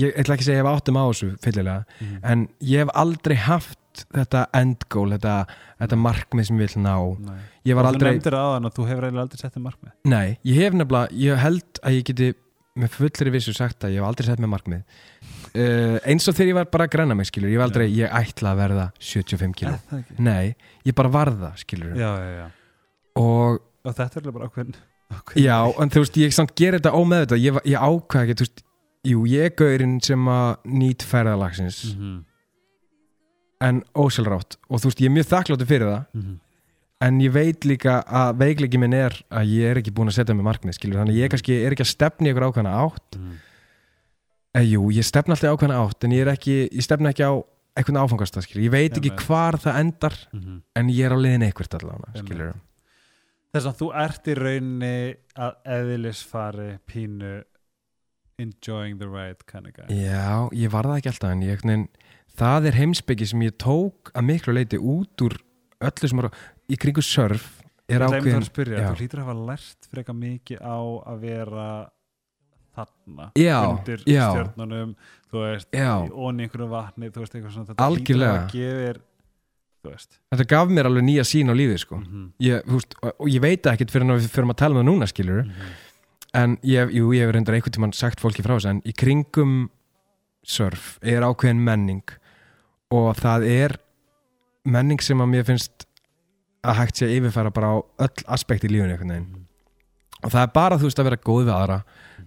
Ég ætla ekki að segja ég hef áttið mig á þessu fyllilega, Mhm. en ég hef aldrei haft þetta end goal þetta, þetta markmið sem ég vil ná Og aldrei, Þú nefndir aðan að þú hefur eiginlega aldrei sett þér markmið nei, ég hef nefnilega ég held að ég geti með fullri vissu sagt að ég hef aldrei sett með markmið. Uh, eins og þegar ég var bara að grenna mig skilur, ég var aldrei, ég ætla að verða 75 kíló, nei, ég bara varða skilur, Já, já, og Og þetta er bara ákveðin Já, en þú veist, ég samt gerir þetta ómeð þetta ég, ég ákveða ekki, þú veist Jú, ég er gaurinn sem að nýt ferðalagsins Mhm, en ósjálfrátt. Og þú veist, ég er mjög þakkláttur fyrir það. Mhm. En ég veit líka að veikleiki minn er að ég er ekki búin að setja mig markmið skilur, þannig ég kannski er ekki að stefni ykkur ákveðna átt. Mhm. eða jú, ég stefna alltaf í ákveðna átt en ég er ekki, ég stefna ekki á eitthvað áfangast ég veit ekki Einmitt. hvar það endar Mhm. en ég er á liðin eitthvað allavega, Þess að þú ert í rauninni að eðlisfari pínu enjoying the ride kind of guy. Já, ég var það ekki alltaf en ég, það er heimsbyggi sem ég tók að miklu leiti út úr öllu sem á- í kringu surf er Ég gleymdi ákveðin að spyrja, já. þú hlýtur að hafa lært freka mikið á að vera þarna Já, undir já. stjörnunum þú veist, Já. onni einhverju vatni þú veist, eitthvað svona, þetta hlýtur að gefir þú veist Þetta gaf mér alveg nýja sín á lífið sko. Mhm, ég, þú veist, og, ég veit það ekkert fyrir að við fyrir að tala um það núna skilur mhm. en ég, jú, ég hef reyndar einhvern tímann sagt fólki frá þessu en í kringum surf er ákveðin menning og það er menning sem að mér finnst að hægt sé að yfirfæra bara á öll aspekti í lífinu einhvern veginn. Og það er bara þú veist að vera góð við aðra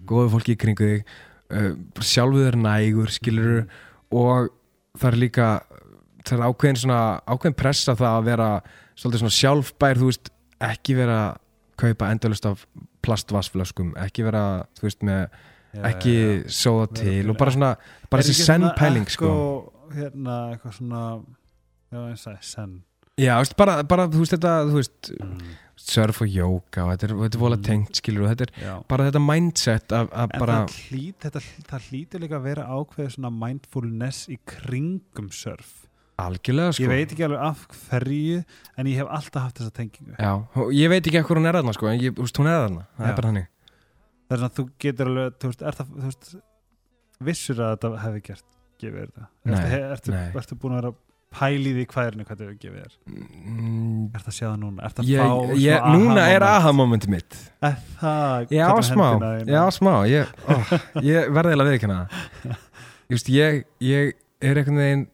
góð við fólki í kringu þig uh, bara sjálfuð er nægur skilur og það er líka það er ákveðin svona ákveðin pressa það að vera svolítið svona sjálfbær þú veist ekki vera að kaupa endalust af plastvassflöskum ekki vera þú veist með Já, ekki já, já. sóða til og bara svona bara Er þessi senn pæling sko. Hérna, eitthvað svona já, eins og senn Já, veist, bara, bara, þú veist, þetta, þú veist mm. surf og jóka og þetta er, þetta er vola Mm. tengt, skilur og þetta er Já. bara þetta mindset af, af En bara, það, hlýt, þetta, það hlýtur líka að vera ákveðið svona mindfulness í kringum surf algjörlega, sko Ég veit ekki alveg af hverju en ég hef alltaf haft þessa tengingu Já, ég veit ekki ekkur hún er þarna, sko en ég, hún er þarna, það Já. er bara hannig Það er svona þú getur alveg, þú veist, er það, þú veist vissur að þetta hefði gert gefið þetta ertu, ertu, ertu búin að vera pælið í hvað er hvað þau hefur gefið þér? Mm, Ertu að sjá það núna? Ertu að ég, fá ég, Núna er aha-moment? aha momenti mitt. Er það Já, smá, já, smá. Ég, ó, ég verði viðkynna það. Just, ég, ég er einhvern veginn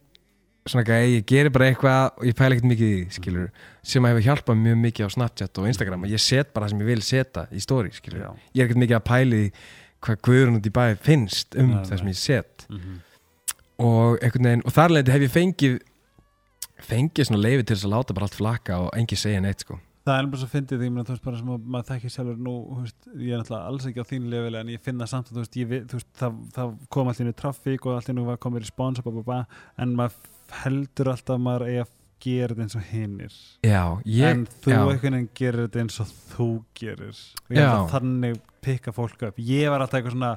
svona gæði, ég gerir bara eitthvað og ég pæla ekkert mikið í því, skilur sem að hefur hjálpað mjög mikið á Snapchat og Instagram. Og ég set bara það sem ég vil setja í story, skilur Já. ég er ekkert mikið að pæla í hvað Guðrún út í bæ finnst um það sem ég set. Mhm. og einhvern veginn, og þar leiti hef ég fengið fengið svona leifi til þess að láta bara allt flakka og engi segja neitt sko. Það er bara svo fyndið því, meina, þú veist, bara sem að maður þekki sjálfur nú, veist, ég er náttúrulega alls ekki á þínu lefili en ég finna samt að, þú veist, ég, þú veist það, það kom allir í trafík og allir nú var komið í spons og bá, bá, bá, en maður heldur alltaf að maður eigi að gera þetta eins og hinnir en þú einhvern veginn gerir þetta eins og þú gerir. Og ég Já. að þannig pikka fólk upp. Ég var alltaf eitthvað svona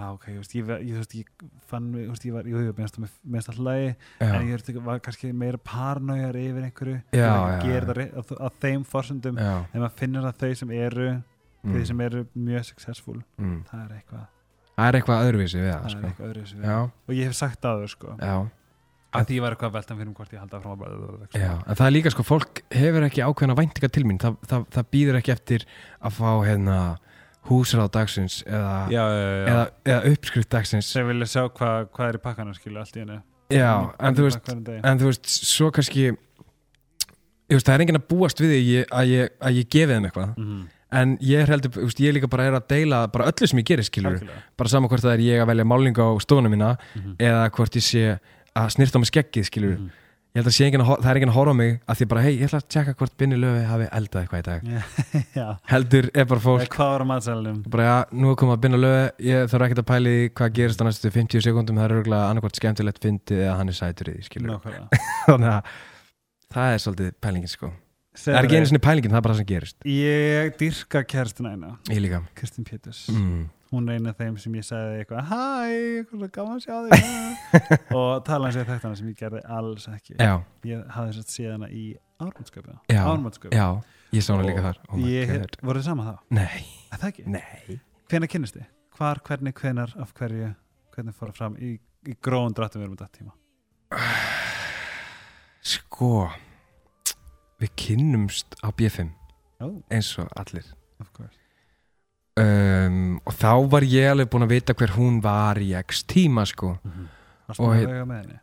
Já, ok, ég ég, ég, ég fann mig, ég var, minnst alltaf lagi, já, en ég var kannski meira paranojar yfir einhverju, Já, já, gera það að, að þeim forsendum ef maður finnur að þau sem eru mm, þau sem eru mjög successful mm. það er eitthvað, það er eitthvað öðruvísi við það það sko. eitthvað öðru sem já, og ég hef sagt það áður sko. Já, að því var eitthvað veltan fyrir um hvort ég áfram að bara já en það er líka sko, fólk hefur ekki ákveðna væntinga til mín, það, það, það býður ekki eftir að fá hérna húsráð dagsins eða, já, já, eða, eða uppskrift dagsins. Sem vilja sjá hvað hva er í pakkanum skilu allt í henni já, en þú veist en þú veist, svo kannski veist, það er enginn að búast við því að, ég, að ég gefi þeim eitthvað. Mm en ég er heldur, veist, ég líka bara er að deila bara öllu sem ég gerir, skilur -hmm. bara sama hvort það er ég að velja málinga á stofunum mína Mhm. eða hvort ég sé að snirta á mig skeggið, skilur ég held að sé enginn að, það er enginn að horfa á mig að því bara, hei, ég ætla að tjekka hvort Binni Löfi hafi eldað eitthvað í dag. Já. Heldur er bara fólk bara, já, nú komið að Binni Löfi ég þarf ekkert að pæli hvað gerist á næstu 50 sekundum það er örgulega annarkvort skemmtilegt fyndið eða hann er sætur í því, þannig að það er svolítið pælingin, sko. Það er ekki einu sinni pælingin, það er bara það sem gerist. Ég dyrka kerstina eina ég líka. Kristín Péturs. Mm. Hún er eina af þeim sem ég sagði eitthvað hæ, gaman að sjá þig og tala hans þekkt hana sem ég gerði alls ekki. Já, ég hafði sérst séð hana í ármannsköpu Já, ég sá hana líka þar. Oh ég, God. voruð þið saman þá? nei, það ekki? nei. Hvenær kynnist þið? Hvar, hvernig, hvenar, af hverju hvernig fór það fram í, í gróðum dráttum við erum þetta tíma? Sko við kynnumst á B5 oh, eins og allir. Of course um, og þá var ég alveg búin að vita hver hún var í x tíma sko. Varstu Og að heit- vega með henni?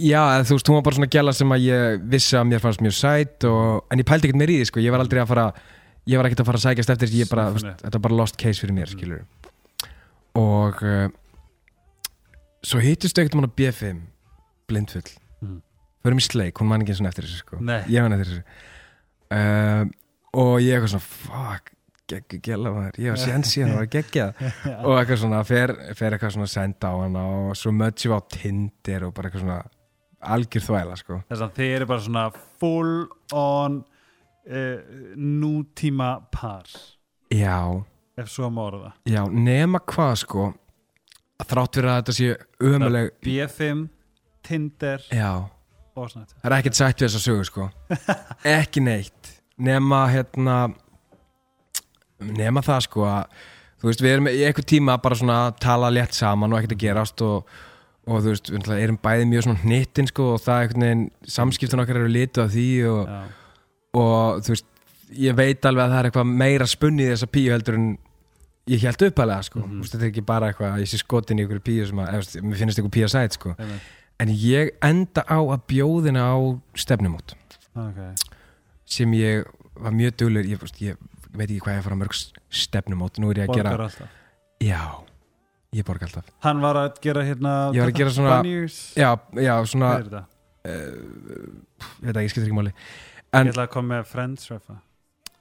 já, þú veist, hún var bara svona gæla sem að ég vissi að mér fannst mjög sæt og, en ég pældi ekkert meir í því sko, ég var aldrei að fara ég var ekkert að fara að sækjast eftir ég bara, þú þetta var bara lost case fyrir mér Mhm. skilur og uh, svo hittist ekkert um hann á B5 blindfull. Mhm. förum í sleik, hún man ekki eins og eftir þessu sko. Nei. ég man eftir þessu. Um, og ég eitthvað svona fuck, geggi gæla maður ég var séðan síðan, það var geggjað og eitthvað svona, fer, fer eitthvað svona að senda á hana og svo mötsi við á Tinder og bara eitthvað svona algjör þvæla sko. Þess að þið eru bara svona full on uh, nútíma par. Já, ef svo má orða. Já, nema hvað sko að þrátt fyrir að þetta sé ömuleg B5, Tinder já, og það er ekkert sætt við þessa sögu sko. Ekki neitt. Nema hérna nema það sko að þú veist við erum í eitthvað tíma bara svona að tala létt saman og ekkert að gerast og, og þú veist við erum bæði mjög svona hnittin sko og það er einhvern veginn samskiptun okkar eru litu af því og, og þú veist ég veit alveg að það er eitthvað meira spunni í þessa píu heldur en ég held uppalega sko. Þú veist þetta er ekki bara eitthvað að ég sé skotin í ykkur píu sem að, eða, mér finnst ykkur píu að sæt sko. Einmitt. en ég enda á að bjóðina á stefnumót. Ok. Sem ég var mjög duglur ég, ég veit ekki hvað ég fara mörg stefnumót. Nú er ég að Borgar gera alltaf. Já, ég borga alltaf. Hann var að gera hérna Ég var að gera svona- Bunnies já, já, svona Hvað er þetta? ég veit ekki, ég skiptir ekki máli. Ég en, ætla að koma með Friends refa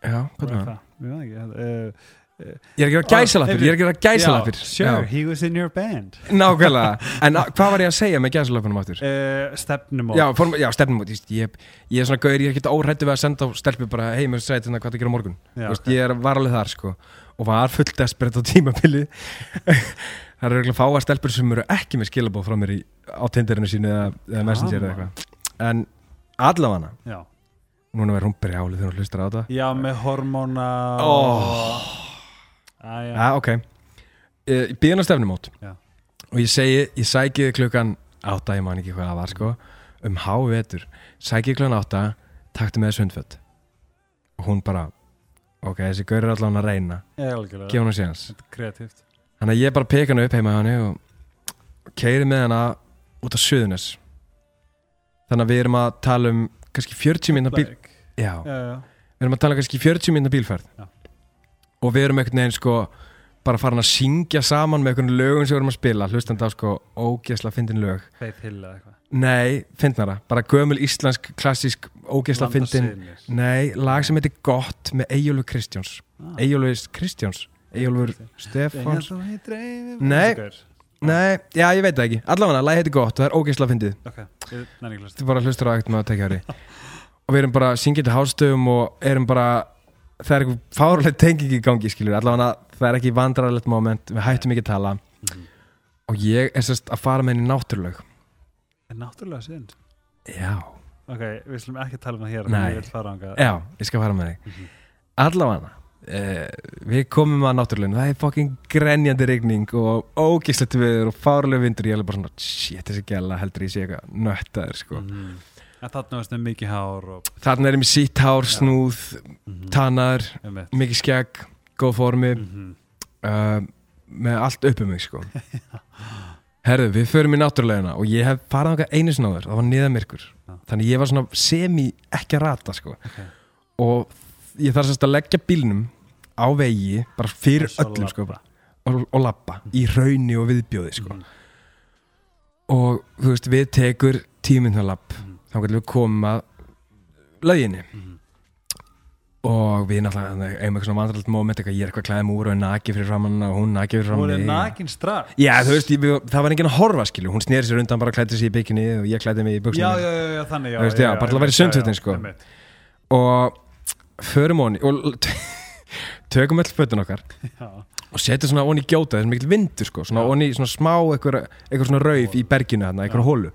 já, hvað er það? Ég veit ekki. Uh, Ég er að gera gæsalappir, ég er að gera gæsalappir. Já, Sure, he was in your band. Nákvæmlega, en a- hvað var ég að segja með gæsalappunum áttur? uh, Stefnumót. Já, form, já stefnum út, ég, ég er svona gaur, ég er ekkert óhrættu við að senda á stelpu bara, hei, mér segja þetta hvað það gera á morgun? Já, Þú veist, ok. Ég er var alveg þar, sko og var fullt desperate á tímabili Það eru eiginlega fáar stelpur sem eru ekki með skilabóð frá mér í, á tindirinu sínu eða, eða messenger eða eitthvað. En allavega Já, núna verður hún brjálið þegar hún hlustar á þetta. Já með hormóna Oh. Æja, Já, ok. Ég býðan á stefnumót. Já. og ég segi, ég sæki þig klukkan átta, ég man ekki hvað það var sko um hávetur, sæki þig klukkan átta taktu með sundfött og hún bara ok, þessi gaur er allan að reyna. Gefa hún að kreatíft. Þannig að ég bara peka hann upp heima henni og keiri með hana út á Suðunes þannig að við erum að tala um kannski 40 minna bíl já, Já, já. Við erum að tala um kannski 40 minna bílferð. Og við erum einhvern veginn sko bara farin að syngja saman með einhvern lögum sem við erum að spila, hlustandi á sko ógeðsla fyndin lög. Nei, fyndnara, bara gömul íslensk klassísk og fyndin nei, lag sem heitir Gott með Eyjólfur Kristjáns. Ah. Eyjólfur Kristjáns, Eyjólfur Stefáns. Þú Nei. Nei, já ég veit það ekki, allavega lag heitir Gott og það er ógeðsla fyndið. Ok, ég nenni ekki að hlusta. Þetta er bara hlustur á ekkert með að tekja ári og við erum bara syngjandi hástöfum og erum bara það er eitthvað fárlega tenging í gangi skilur allavega það er ekki vandrarlegt moment við hættum ekki að tala. Mhm. og ég er sérst að fara með henni Er náttúrulega synd já, Ok, við slum ekki tala um það hér Nei. Ég já, ég skal fara með þig. Mhm. allavega eh, við komum að náttúrulögin það er fokkin grenjandi rigning og ógislegt viður og fárlega vindur. Ég er bara svona, shit þessi gæla heldur ég sé eitthvað nöttaður sko. Mhm. En þarna varst með mikið hár og þarna erum við sítt hár, snúð Mhm. tannar, Einmitt. mikið skegg góð formi Mhm. uh, með allt upp um mig sko Herðu, við förum í náttúrulegina og ég hef farað okkar einu sinna áður, það var niðamyrkur Já. þannig ég var svona semi ekki að rata sko Ok. og ég þarf sérst að leggja bílnum á vegi, bara fyrir öllum sko, labba. og, og labba í rauni og viðbjóði sko Mhm. og þú veist, við tekur tíminn það Mhm. Þá getum við komum að lauginni Mhm. og við náttúrulega eigum eitthvað svona vandralt eitthvað, ég er eitthvað klæðum úr og er naki fyrir framann og hún naki fyrir Hún framann er mig. nakin strax Já, þú veist, ég, það var enginn að horfa, skilju Hún sneri sér undan, bara klæddi sig í bygginni og ég klæddi mig í Já, buksinu já, já, já, þannig já veist, já, bara til að vera í já, já, sko. og förum honi og tökum öll fötun okkar Já, og setjum svona onni í gjóta, er mikil vindur sko, svona Já. onni, svona smá eitthvað, eitthvað svona rauf í berginu þarna, eitthvað Já. hólu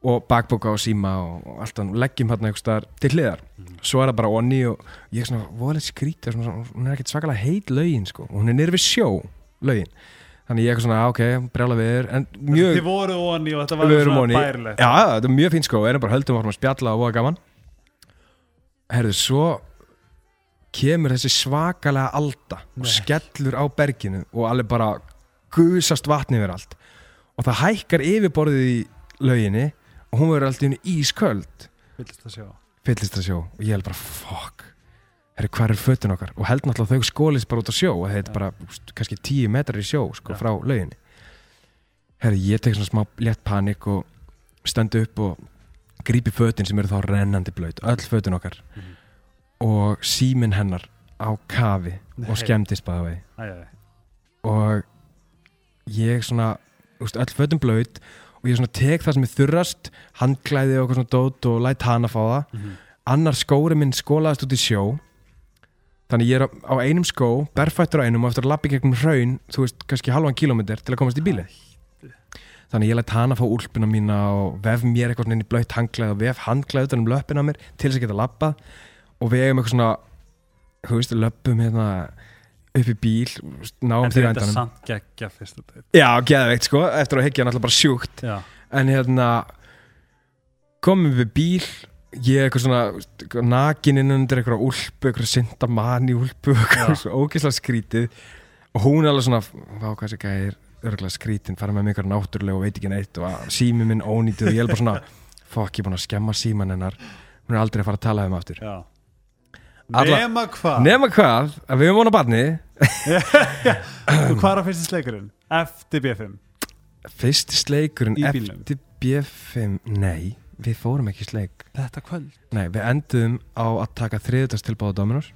og bakboka og síma og, allt og leggjum hérna eitthvað staðar til hliðar. Mhm. svo er það bara onni og ég er svona voðalegt skrítið, hún er ekkert svakalega heit lögin sko, hún er nýrið við sjó lögin, þannig ég er svona, ok, brjála við en mjög Þið voru onni og þetta var svona bærilegt. Já, þetta er mjög fínt sko, erum bara höldum að spjalla og voða gaman. Herðu, svo kemur þessi svakalega alda og Nei. skellur á berginu og alveg bara gusast vatni yfir allt. Og það hækkar yfirborðið í lauginni og hún verður alltaf ísköld. Villist að sjá. Fyllist að sjó og ég held bara fuck. Herru hvað er fötun okkar? Og held náttúrulega þau skólist bara út á sjó og þetta er bara úst, kannski tíu metrar í sjó sko frá lauginni. Herru ég tek svona smá létt panik og stendu upp og grípi fötin sem eru þá rennandi blöyt öll fötun okkar. Mhm. og símin hennar á kafi Nei. og skemmtist bæða æ. og ég svona úst, öll fötum blöyt og ég svona tek það sem er þurrast handklæði og eitthvað svona dót og læt hana fá það. Mhm. annar skóri minn skólaðist út í sjó. Þannig ég er á, einum skó berfættur á einum og eftir að lappa í gegnum hraun þú veist, kannski halvan kílómetr til að komast í bíli þannig ég læt hana fá úlpuna mína og vef mér eitthvað svona inn í blöytt handklæð og vef handklæð utan um löppina mér til þess að geta lappað og við eigum eitthvað svona þú veist, löppum hérna upp í bíl, náum því endanum. samt geggja fyrst og þetta já, geðveikt sko, eftir að higgja náttúrulega bara sjúkt. Já, en hérna komum við bíl ég er eitthvað svona nakin inn undir eitthvað úlpu, eitthvað synda manni úlpu, eitthvað Já. svo ógeðslega skrítið. Og hún er alveg svona hvað þessi gæði er örgulega skrítin fara með eitthvað náttúrulega og veit ekki neitt og sími minn ónýtið og ég er bara svona fokk, ég er búin að skemma síman hennar. Hún er aldrei að fara að tala um aftur. Já Alla- Nema hvað? Nema hvað, að við erum vona barni. Og hvað er að fyrst sleikurinn? Eftir B5 fyrst sleikurinn eftir B5 nei, við fórum ekki sleik. Þetta kvöld? Nei, við endum á að taka þriðdags tilbáða Dominos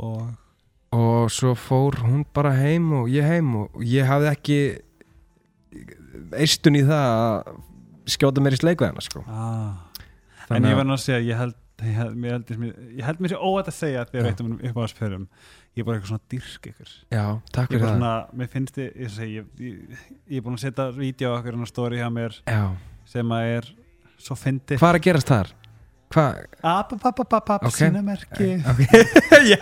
Og? Og svo fór hún bara heim og ég heim og ég hafði ekki eistun í það að skjóta mér í sleik við hana sko. ah. En ég náttúrulega að segja, ég held, ég held, mér sér óætt að segja þegar Já. eitt um upp á að spörum ég er bara eitthvað svona dyrk ykkur Já, takk fyrir það svona, mér finnst þið ég, ég, ég, ég er búin að setja vídeo okkur en að stóri hjá mér Já, sem að er svo fyndið hvað er að gerast þar? Apapapapapap, Ok. sína merki Okay. Já,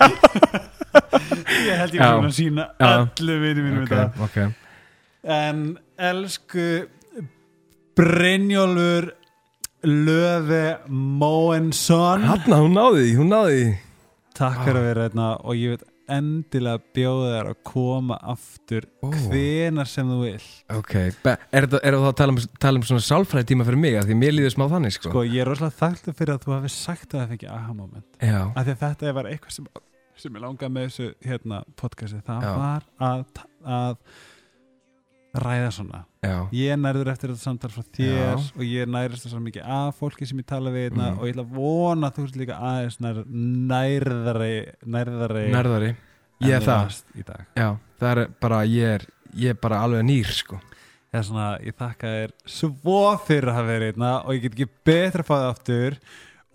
Ég held ég var búin að sína Já. öllu vinni mínum ok, þetta En elsku Brynjólfur Löfi Móensson Hanna, hún náði því, hún náði því. Takk fyrir að vera hérna og ég veit endilega bjóða þér að koma aftur Ó. hvenar sem þú vil Ok, er það það að tala um, tala um svona sálfræði tíma fyrir mig að því mér líður smá þannig sko, Sko ég er rosalega þakktu fyrir að þú hafi sagt að það fengi aha moment. Já, af því að þetta var eitthvað sem, sem ég langaði með þessu hérna, podcasti. Það Já. var að, að ræða svona. Já, ég er nærður eftir þetta samtal frá þér Já. og ég er nærður svo mikið af fólki sem ég tala við hérna Mm. og ég ætla að vona að þú ert líka aðeins nær, nærðari nærðari nærðari. Ég er það, já, það er bara, ég er, ég er bara alveg nýr sko. Það er svona, ég þakka þér svo fyrir að hafa verið hérna og ég get ekki betra að fá það aftur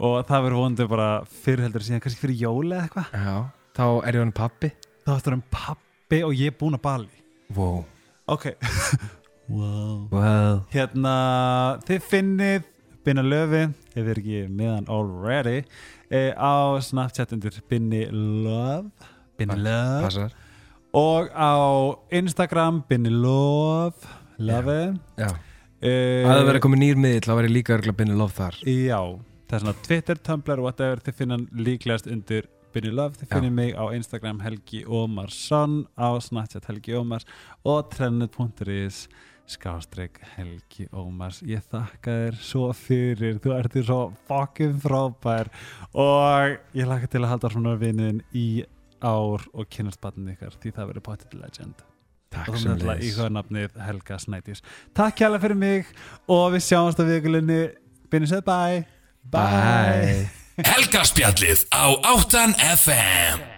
og það verður vonandi bara fyrir heldur síðan, kannski fyrir jóli eða eitthvað. Þá er ég hann pappi þá áttur um pappi og ég er búin að bali. Wow, Ok. Wow. wow. Hérna, þið finnið Binna Löfi, ef þið er ekki meðan already eh, á Snapchat undir Binni Love Binni Love Passar. Og á Instagram Binni Love Love Já, eh, að það verið komið nýr miðill þá verið líka örgulega binni lof þar. Já, það er svona Twitter, Tumblr, whatever þið finna hann líklegast undir Binni Love, þið finnir mig á Instagram Helgi Ómarsson, á Snapchat Helgi Ómars og trennet.is skástrík Helgi Ómars. Ég þakka þér svo fyrir þú ert þér svo fucking frábær og ég laka til að halda svona vinnin í ár og kynast batnið ykkar því það verður potið legend. Takk og myndir í leiðis hvað nafnið Helga Snædís. Takk kjærlega fyrir mig og við sjáumst á vikulunni Binni séð bye. Bye Helgaspjallið á 8 FM